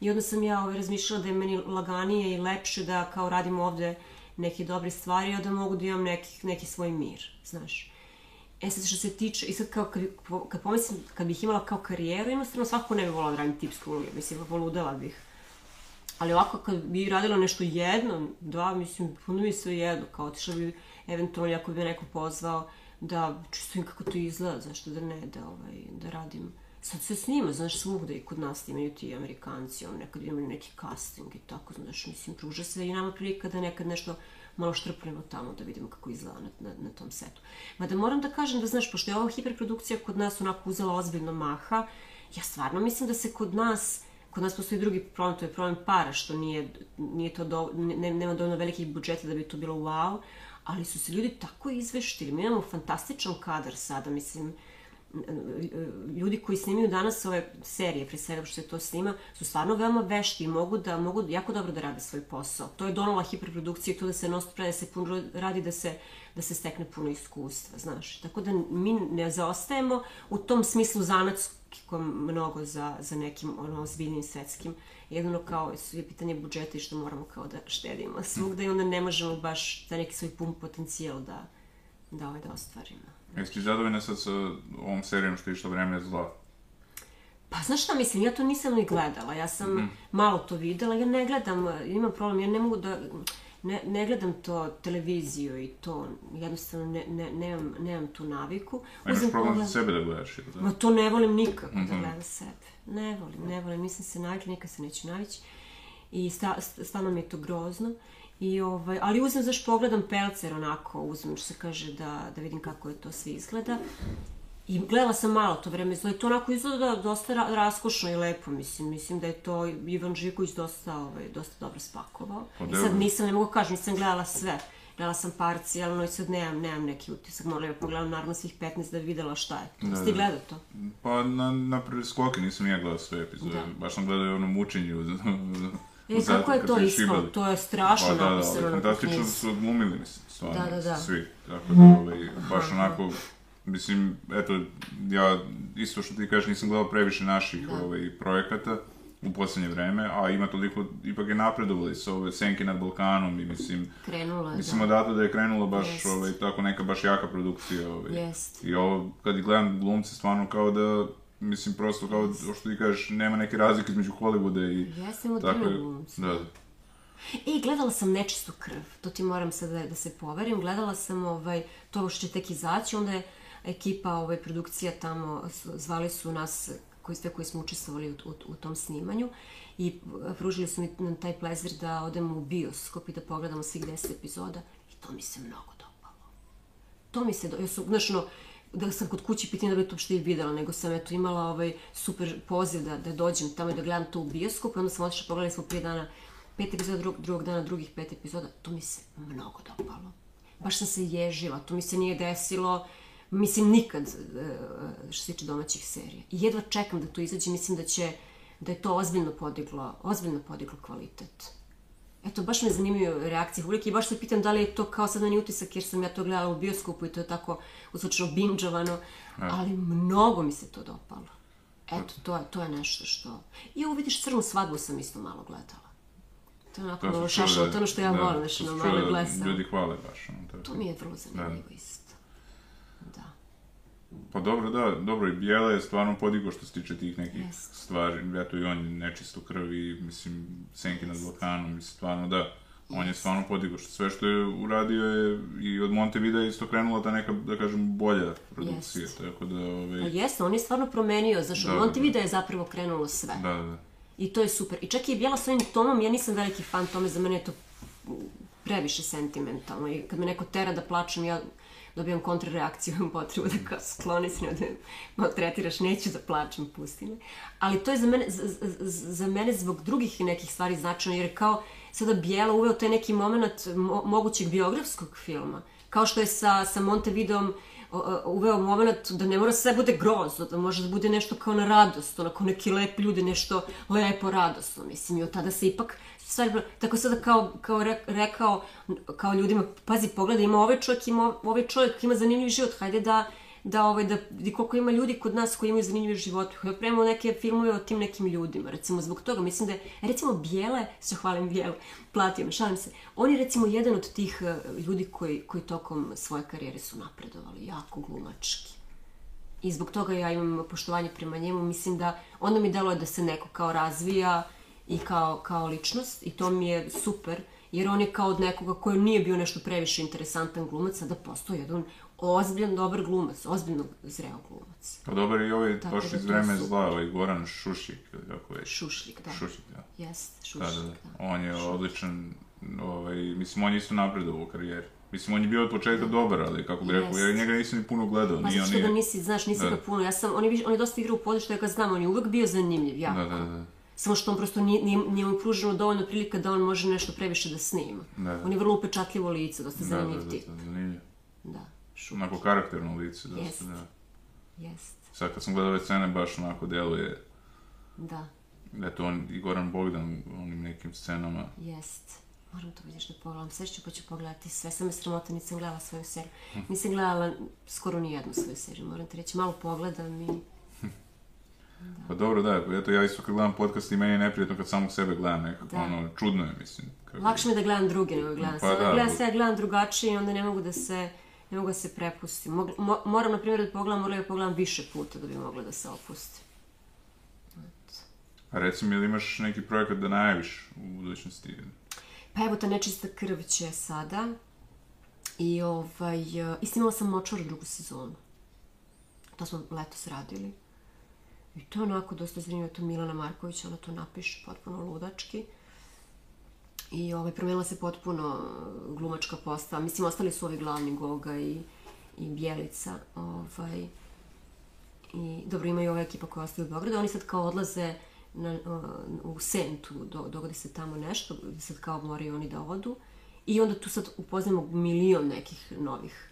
I onda sam ja ovaj, razmišljala da je meni laganije i lepše da kao radim ovde neke dobre stvari, a da mogu da imam neki, neki svoj mir, znaš. E sad što se tiče, i sad kao kad, kad pomislim, kad bih imala kao karijeru, jednostavno svakako ne bih volala da radim tipske uloge, mislim, poludela bih. Ali ovako kad bi radila nešto jedno, dva, mislim, puno mi sve jedno, kao otišla bi, eventualno ako bi neko pozvao, da čisto kako to izgleda, zašto da ne, da, ovaj, da radim. Sad se snima, znaš, svugde i kod nas imaju ti Amerikanci, on nekad imaju neki casting i tako, znaš, mislim, pruža se i nama prilika da nekad nešto malo štrpnemo tamo da vidimo kako izgleda na, na, na tom setu. Mada moram da kažem da, znaš, pošto je ova hiperprodukcija kod nas onako uzela ozbiljno maha, ja stvarno mislim da se kod nas kod nas postoji drugi problem, to je problem para, što nije, nije to do, ne, nema dovoljno velikih budžeta da bi to bilo wow, ali su se ljudi tako izveštili. Mi imamo fantastičan kadar sada, mislim, ljudi koji snimaju danas ove serije, pre svega što se to snima, su stvarno veoma vešti i mogu da mogu jako dobro da rade svoj posao. To je donala hiperprodukcija, to da se non da se puno radi, da se, da se stekne puno iskustva, znaš. Tako da mi ne zaostajemo u tom smislu zanatskom mnogo za, za nekim ono, ozbiljnim svetskim. Jedino kao je pitanje budžeta i što moramo kao da štedimo svugda i onda ne možemo baš da neki svoj pun potencijal da, da, ovaj, da ostvarimo. Jesi ti zadovoljna sad sa ovom serijom što je išlo vreme zla? Pa znaš šta mislim, ja to nisam ni gledala, ja sam mm -hmm. malo to videla, ja ne gledam, imam problem, ja ne mogu da, ne, ne gledam to televiziju i to, jednostavno ne, ne, nemam, nemam tu naviku. A imaš problem pogled... sebe da gledaš ili da? Ma to ne volim nikako mm -hmm. da gledam sebe. Ne volim, ne volim, nisam se navikla, nikad se neću navići. I sta, stvarno mi je to grozno. I ovaj, ali uzmem, zaš pogledam pelcer onako, uzmem što se kaže da, da vidim kako je to sve izgleda. I gledala sam malo to vreme zlo i to onako izgleda dosta ra raskošno i lepo, mislim. Mislim da je to Ivan Žiković dosta, ovaj, dosta dobro spakovao. Pa, I sad nisam, ne mogu kažem, nisam gledala sve. Gledala sam parcijalno i sad nemam, nemam neki utisak. Moram ja pogledam naravno svih 15 da bi videla šta je to. Da, Ste da. gledao to? Pa na, na prvi skoke nisam ja gledao sve epizode. Da. Baš sam gledao ono mučenje E, kako je to ispalo? To je strašno pa, da, da, napisano na Fantastično su odglumili, mislim, stvarno, da, da, da. svi. Tako da, ovaj, baš onako, mislim, eto, ja isto što ti kažeš, nisam gledao previše naših da. ovaj, projekata u poslednje vreme, a ima toliko, ipak je napredovali sa ove Senke nad Balkanom i mislim... Krenula, Mislim, da. odatle da je krenula baš, ovaj, tako neka baš jaka produkcija, ovaj. Jest. I ovo, kad gledam glumce, stvarno kao da Mislim, prosto, kao što ti kažeš, nema neke razlike između Hollywooda i... Jesam od tako je, da. E, gledala sam nečistu krv, to ti moram sad da, da se poverim. Gledala sam ovaj, to što će tek izaći, onda je ekipa, ovaj, produkcija tamo, zvali su nas, koji, sve koji smo učestvovali u, u, u tom snimanju i pružili su mi taj plezer da odemo u bioskop i da pogledamo svih deset epizoda i to mi se mnogo dopalo. To mi se, do... ja su, znaš, no, da sam kod kući pitanja da bi to uopšte i videla, nego sam eto imala ovaj super poziv da, da dođem tamo i da gledam to u bioskopu, onda sam otišla, pogledali smo prije dana pet epizoda, drug, drugog dana drugih pet epizoda, to mi se mnogo dopalo. Baš sam se ježila, to mi se nije desilo, mislim nikad e, što se tiče domaćih serija. I jedva čekam da to izađe, mislim da će, da je to ozbiljno podiglo, ozbiljno podiglo kvalitet. Eto, baš me zanimaju reakcije publike i baš se pitam da li je to kao sad meni utisak jer sam ja to gledala u bioskopu i to je tako uslučno binđovano, ali mnogo mi se to dopalo. Eto, to je, to je nešto što... I ovo vidiš, crnu svadbu sam isto malo gledala. To je onako malo šašalo, to je ono što ja da, volim, znači na malo glesam. Ljudi hvale baš. Ono, to, mi je vrlo zanimljivo da. isto. Da. Pa dobro, da, dobro, i Bijela je stvarno podigo što se tiče tih nekih yes. stvari, eto i on je nečisto krvi, mislim, Senki yes. nad Balkanom, mislim, stvarno da, on je stvarno podigo što sve što je uradio je i od Montevidea je isto krenula ta neka, da kažem, bolja produkcija, yes. tako da, ovaj... Pa jeste, on je stvarno promenio, znaš, da, Montevideo da. je zapravo krenulo sve. Da, da, da. I to je super. I čak i Bijela s ovim tomom, ja nisam veliki fan tome, za mene je to previše sentimentalno i kad me neko tera da plačem, ja dobijam kontrareakciju, imam potrebu da kao skloni se, da maltretiraš, neću da plačem, pusti me. Ali to je za mene, za, za mene zbog drugih nekih stvari značajno, jer kao sada Bijela uveo taj neki moment mo, mogućeg biografskog filma. Kao što je sa, sa Montevideom uveo moment da ne mora sve bude grozno, da može da bude nešto kao na radost, onako neki lepi ljudi, nešto lepo radosno, mislim, i od tada se ipak stvari, tako sada kao, kao rekao, kao ljudima, pazi, pogledaj, ima ovaj čovjek, ima, ovaj čovjek ima zanimljiv život, hajde da, da, ovaj, da vidi koliko ima ljudi kod nas koji imaju zanimljiv život, hajde prema neke filmove o tim nekim ljudima, recimo zbog toga, mislim da je, recimo Bijele, se hvalim Bijele, platio me, šalim se, on je recimo jedan od tih eh, ljudi koji, koji tokom svoje karijere su napredovali, jako glumački. I zbog toga ja imam poštovanje prema njemu, mislim da onda mi deluje da se neko kao razvija, i kao, kao ličnost i to mi je super, jer on je kao od nekoga koji nije bio nešto previše interesantan glumac, sada postao jedan ozbiljan, dobar glumac, ozbiljno zreo glumac. Pa dobar i ovaj baš da iz vreme su... zla, ovaj Goran Šušik, ili kako je? Šušlik, da. Šušik, da. Jest, da. da, da. da. On je Šušlik. odličan, ovaj, mislim, on je isto napredovao u karijeri. Mislim, on je bio od početka dobar, ali kako bi rekao, ja njega nisam ni puno gledao. Pa nije, što da nisi, znaš, nisi da. ga puno. Ja sam, on je, on je dosta igrao u području, ja ga znam, on je uvek bio zanimljiv, jako. Da, da, da. Samo što on prosto nije, nije, nije mu pruženo dovoljno prilika da on može nešto previše da snima. Da, da. On je vrlo upečatljivo lice, dosta zanimljiv da, da, tip. Da, zanimljiv. Da, šupić. Onako karakterno lice, dosta, Jest. da. Jest. sad kad sam gledao ove scene, baš onako deluje, Da, eto, on i Goran Bogdan u onim nekim scenama. jest. Moram to vidiš da pogledam. Sve ću pa ću pogledati sve. Sam me sramota, nisam gledala svoju seriju. Nisam gledala skoro ni jednu svoju seriju, moram ti reći. Malo pogledam i... Pa dobro, da, eto, ja isto kad gledam podcast i meni je neprijatno kad samog sebe gledam nekako, Da. ono, čudno je, mislim. Kako... Lakše mi je da gledam druge nego da gledam Pa sve. da, gledam sve, gledam drugačije i onda ne mogu da se ne mogu da se prepustim. Mog, mo, moram, na primjer, da pogledam, moram da pogledam više puta da bi mogla da se opustim. A reci mi, ili imaš neki projekat da najaviš u budućnosti? Pa evo, ta nečista krv će sada. I ovaj, e, i snimala sam Močvar drugu sezonu. To smo letos radili. I to je onako dosta zanimljivo, to Milana Marković, ona to napiše potpuno ludački. I ovaj, promenila se potpuno e, glumačka postava. Mislim, ostali su ovi glavni Goga i, i Bjelica. Ovaj, I dobro, imaju ova ekipa koja ostaje u Beogradu. Oni sad kao odlaze na, uh, u Sentu, do, dogodi se tamo nešto, sad kao moraju oni da odu. I onda tu sad upoznamo milion nekih novih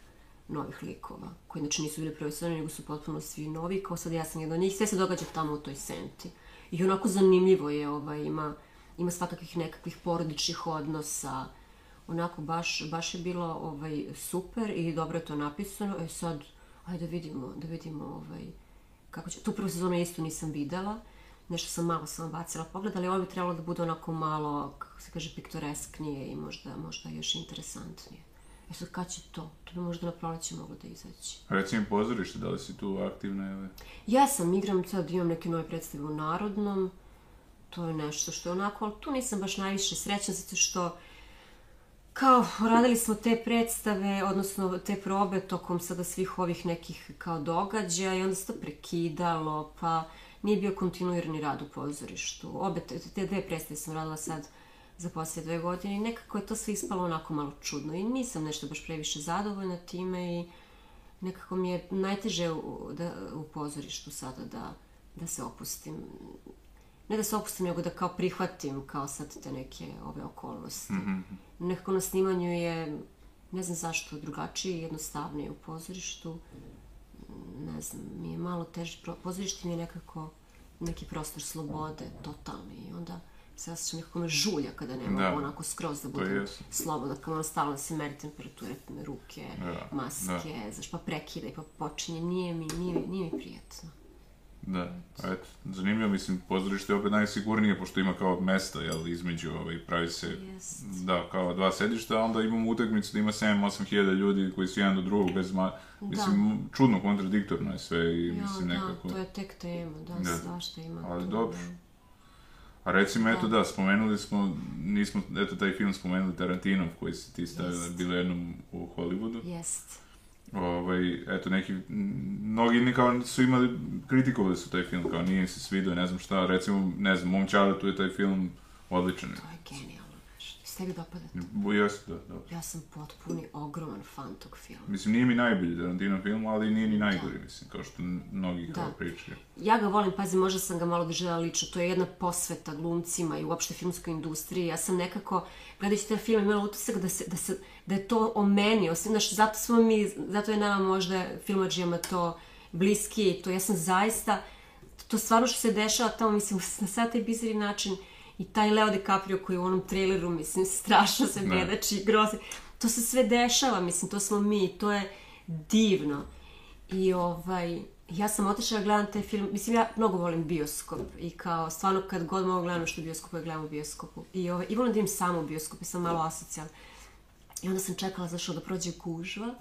novih likova, koji znači nisu bili sezone, nego su potpuno svi novi, kao sad ja sam jedna od njih, sve se događa tamo u toj senti. I onako zanimljivo je, ovaj, ima, ima svakakvih nekakvih porodičnih odnosa, onako baš, baš je bilo ovaj, super i dobro je to napisano, e sad, ajde da vidimo, da vidimo ovaj, kako će, tu prvu sezonu isto nisam videla, nešto sam malo samo bacila pogled, ali ovo bi trebalo da bude onako malo, kako se kaže, piktoresknije i možda, možda još interesantnije. E sad, kad će to? To bi možda na proleće moglo da izaći. Reci mi pozorište, da li si tu aktivna ili... Ja sam, igram sad, imam neke nove predstave u Narodnom, to je nešto što je onako, ali tu nisam baš najviše srećna, zato što kao radili smo te predstave, odnosno te probe tokom sada svih ovih nekih kao događaja i onda se to prekidalo, pa nije bio kontinuirani rad u pozorištu. Obe te, te dve predstave sam radila sad za poslije dve godine i nekako je to sve ispalo onako malo čudno i nisam nešto baš previše zadovoljna time i nekako mi je najteže u, da, u pozorištu sada da, da se opustim. Ne da se opustim, nego da kao prihvatim kao sad te neke ove okolnosti. Nekako na snimanju je, ne znam zašto, drugačije i jednostavnije u pozorištu. Ne znam, mi je malo teže, pozorište mi je nekako neki prostor slobode, totalni i onda se osjećam nekako me žulja kada ne mogu Da. onako skroz da budem slobodna, kao ono stalno se meri temperature, ruke, Da, maske, znaš, pa prekida i pa počinje, nije mi, nije, nije mi prijatno. Da, a eto, zanimljivo, mislim, pozorište je opet najsigurnije, pošto ima kao mesta, jel, između, ovaj, pravi se, Jest. da, kao dva sedišta, a onda imamo utakmicu da ima 7-8 hiljada ljudi koji su jedan do drugog, bez ma... Mislim, čudno, kontradiktorno je sve i, Ja, mislim, da, nekako... to je tek tema, da, Da. svašta ima. Ali tu, dobro. da. A recimo, eto da, spomenuli smo, nismo, eto, taj film spomenuli Tarantinov, koji si ti stavila, Jest. bilo jednom u Hollywoodu. Jest. Ovaj, eto, neki, mnogi kao su imali, kritikovali su taj film, kao nije im se svidio, ne znam šta, recimo, ne znam, Mom Čaletu je taj film odličan. To je genijalno nešto. Se tebi dopada to? Jeste, da, da. Ja sam potpuni, ogroman fan tog filma. Mislim, nije mi najbolji Tarantino film, ali nije ni najgori, mislim, kao što mnogi kao Da. pričaju. Ja ga volim, pazi, možda sam ga malo doživjela lično, to je jedna posveta glumcima i uopšte filmskoj industriji. Ja sam nekako, gledajući taj film, imala utisak da, se, da, se, da je to o meni, osim, znaš, zato smo mi, zato je nama možda filmađijama to bliski to, ja sam zaista, to stvarno što se dešava tamo, mislim, na sad taj bizari način i taj Leo DiCaprio koji u onom traileru, mislim, strašno se bedači i grozi. To se sve dešava, mislim, to smo mi, to je divno. I ovaj, ja sam otišla da gledam taj film, mislim ja mnogo volim bioskop i kao stvarno kad god mogu gledam što bioskopu, ja gledam u bioskopu. I, ovaj, i volim da idem samo u bioskop i sam malo asocijalna. I onda sam čekala zašto da prođe gužva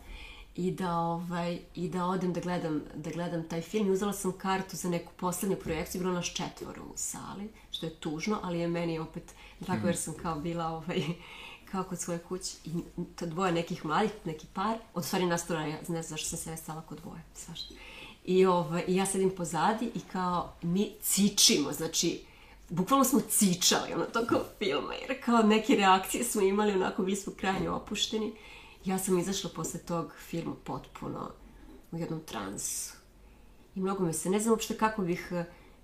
i da, ovaj, i da odem da gledam, da gledam taj film. I uzela sam kartu za neku poslednju projekciju, bilo nas četvoro u sali, što je tužno, ali je meni opet tako jer sam kao bila ovaj, kao kod svoje kuće i to dvoje nekih mladih, neki par, od stvari nas troje, ja ne znam zašto sam sebe stala kod dvoje, svašta. I, ovaj, I ja sedim pozadi i kao mi cičimo, znači bukvalno smo cičali, ono, to kao filma, jer kao neke reakcije smo imali, onako bili smo krajnje opušteni. Ja sam izašla posle tog filma potpuno u jednom transu. I mnogo mi se, ne znam uopšte kako bih,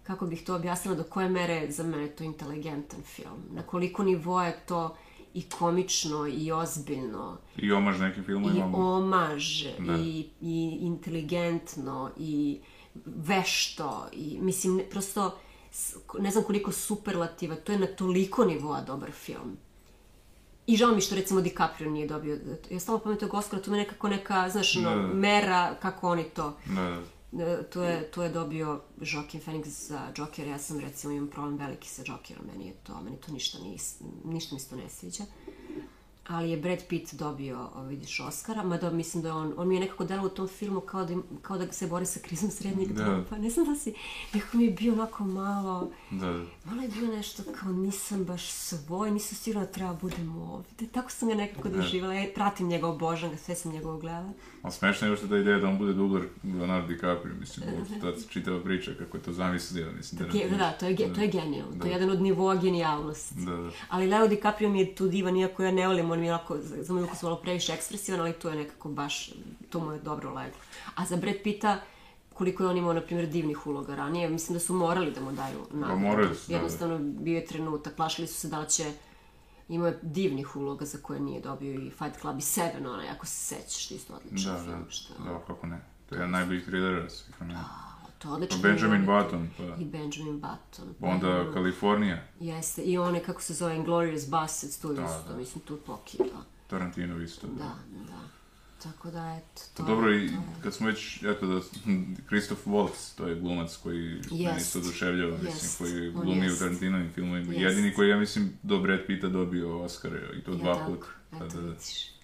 kako bih to objasnila, do koje mere za mene to inteligentan film. Na koliko nivoa je to i komično i ozbiljno I omaž nekim i filmovima. omaž Da. i, i inteligentno i vešto i mislim, ne- prosto ne znam koliko superlativa, to je na toliko nivoa dobar film. I žao mi što recimo DiCaprio nije dobio, ja stalno pametam Oscara, to mi je nekako neka, znaš, Da, da. mera kako oni to. Da, E, To je, to je dobio Joaquin Phoenix za Joker, ja sam recimo imam problem veliki sa Jokerom, meni je to, meni to ništa, nis, ništa mi se to ne sviđa. Ali je Brad Pitt dobio, vidiš, Oscara, mada mislim da je on, on mi je nekako delao u tom filmu kao da, im- kao da se bori sa krizom srednjeg Da. doba. Pa ne znam da si, nekako mi je bio onako malo, da, da. malo je bio nešto kao nisam baš svoj, nisam sigurna da treba budem ovde. Tako sam ga nekako doživjela, ja pratim njega, obožam ga, sve sam njegovo gledala. Ali smešno je još ta ideja da on bude dubler Leonardo DiCaprio, mislim, ta čitava priča kako je to zamislio, mislim, Ge- Tarantino. Da, to je, to je genijalno. To Da. je jedan od nivoa genijalnosti. Da, da. Ali Leo DiCaprio mi je tu divan, iako ja ne volim, on mi je onako, za moj ukus malo previše ekspresivan, ali to je nekako baš, to mu je dobro leglo. A za Brad Pitta, koliko je on imao, na primjer, divnih uloga ranije, mislim da su morali da mu daju nagradu. morali su, da, da. Jednostavno, bio je trenutak, plašili su se da će Imao je divnih uloga za koje nije dobio i Fight Club i Seven, onaj, ako se sećaš, isto odličan Da, film. da, Što, da, kako ne. To je jedan najboljih thrillera svih, ne. to je odličan Pa Benjamin film. Button, pa. I Benjamin Button. pa Onda ono- Kalifornija, Jeste, i one, kako se zove, Inglourious Basterds, tu Da, isto, da. mislim, tu pokida. Tarantino isto. Da, da. Tako da, eto, to Pa dobro, i kad smo već, eto da, Christoph Waltz, to je glumac koji meni Jest. isto oduševljava, mislim, Jest. koji glumi u jest. Tarantinovim filmovima. Jest. Jedini koji, ja mislim, do Brad Pitta dobio Oscare, i to Ja dva puta. Da, Eto, da, da. vidiš.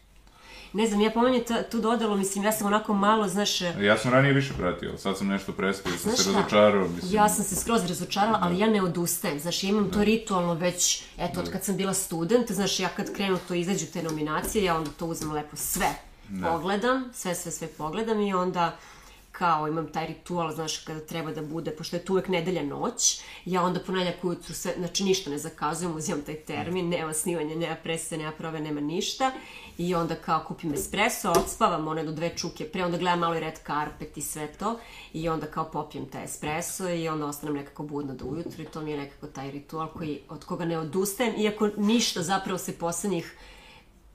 Ne znam, ja pomenjem ta, tu dodalo, mislim, ja sam onako malo, znaš, Ja sam ranije više pratio, sad sam nešto prestao, sam se razočarao, mislim. Ja sam se skroz razočarala, ali ja ne odustajem. Znaš, ja imam to ritualno već, eto, od kad sam bila student, znaš, ja kad krenu to izađu te nominacije, ja onda to uzmem lepo sve. Pogledam, sve, sve, sve pogledam i onda kao imam taj ritual, znaš, kada treba da bude, pošto je tu uvek nedelja noć, ja onda ponedjeljak ujutru sve, znači ništa ne zakazujem, uzimam taj termin, nema snimanja, nema prese, nema prove, nema ništa i onda kao kupim espresso, odspavam one do dve čuke, pre onda gledam malo i red carpet i sve to i onda kao popijem taj espresso i onda ostanem nekako budna do ujutru i to mi je nekako taj ritual koji, od koga ne odustajem, iako ništa zapravo se poslednjih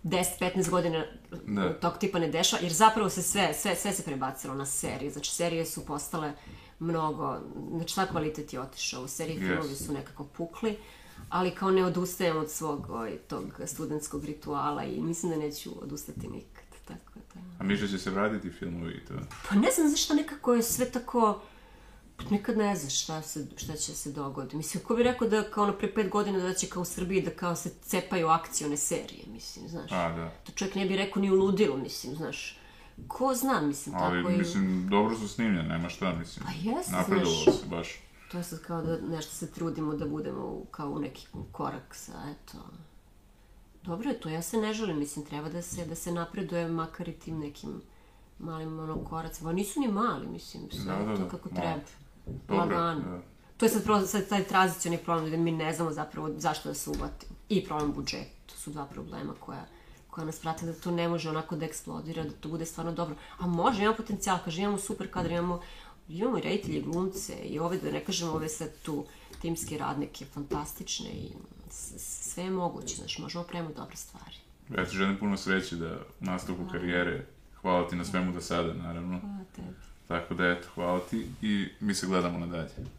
10-15 godina Da. tog tipa ne dešava, jer zapravo se sve, sve, sve se prebacilo na serije. Znači, serije su postale mnogo, znači, ta kvalitet je otišao. U seriji Yes. filmovi su nekako pukli, ali kao ne odustajem od svog ovaj, tog studentskog rituala i mislim da neću odustati nikad. Tako da... A misliš će se vratiti filmovi i to? Pa ne znam zašto nekako je sve tako... Nikad ne znaš šta, se, šta će se dogoditi. Mislim, ko bi rekao da kao ono pre pet godina da će kao u Srbiji da kao se cepaju akcione serije, mislim, znaš. A, da. To čovjek ne bi rekao ni u ludilu, mislim, znaš. Ko zna, mislim, Ali, tako i... mislim, dobro su snimljene, nema šta, mislim. Pa jeste, Napredovalo znaš. se baš. To je sad kao da nešto se trudimo da budemo u, kao u neki korak sa, eto... Dobro je to, ja se ne želim, mislim, treba da se, da se napreduje makar i tim nekim malim ono koracima. Nisu ni mali, mislim, sve Da, da, to da, kako malo. treba. Dobro, Lagano. da. To je sad, pro, sad taj tranzicioni problem, da mi ne znamo zapravo zašto da se uvatimo. I problem budžeta. To su dva problema koja, koja nas prate da to ne može onako da eksplodira, da to bude stvarno dobro. A može, imamo potencijal, kaže, imamo super kadar, imamo, imamo i reditelje, glumce i ove, da ne kažem, ove sad tu timske radnike, fantastične i sve je moguće, znaš, možemo pravimo dobre stvari. Ja ti želim puno sreće da nastavku karijere. Hvala ti na svemu do sada, naravno. Hvala tebi. Tako da, eto, hvala ti i mi se gledamo nadalje.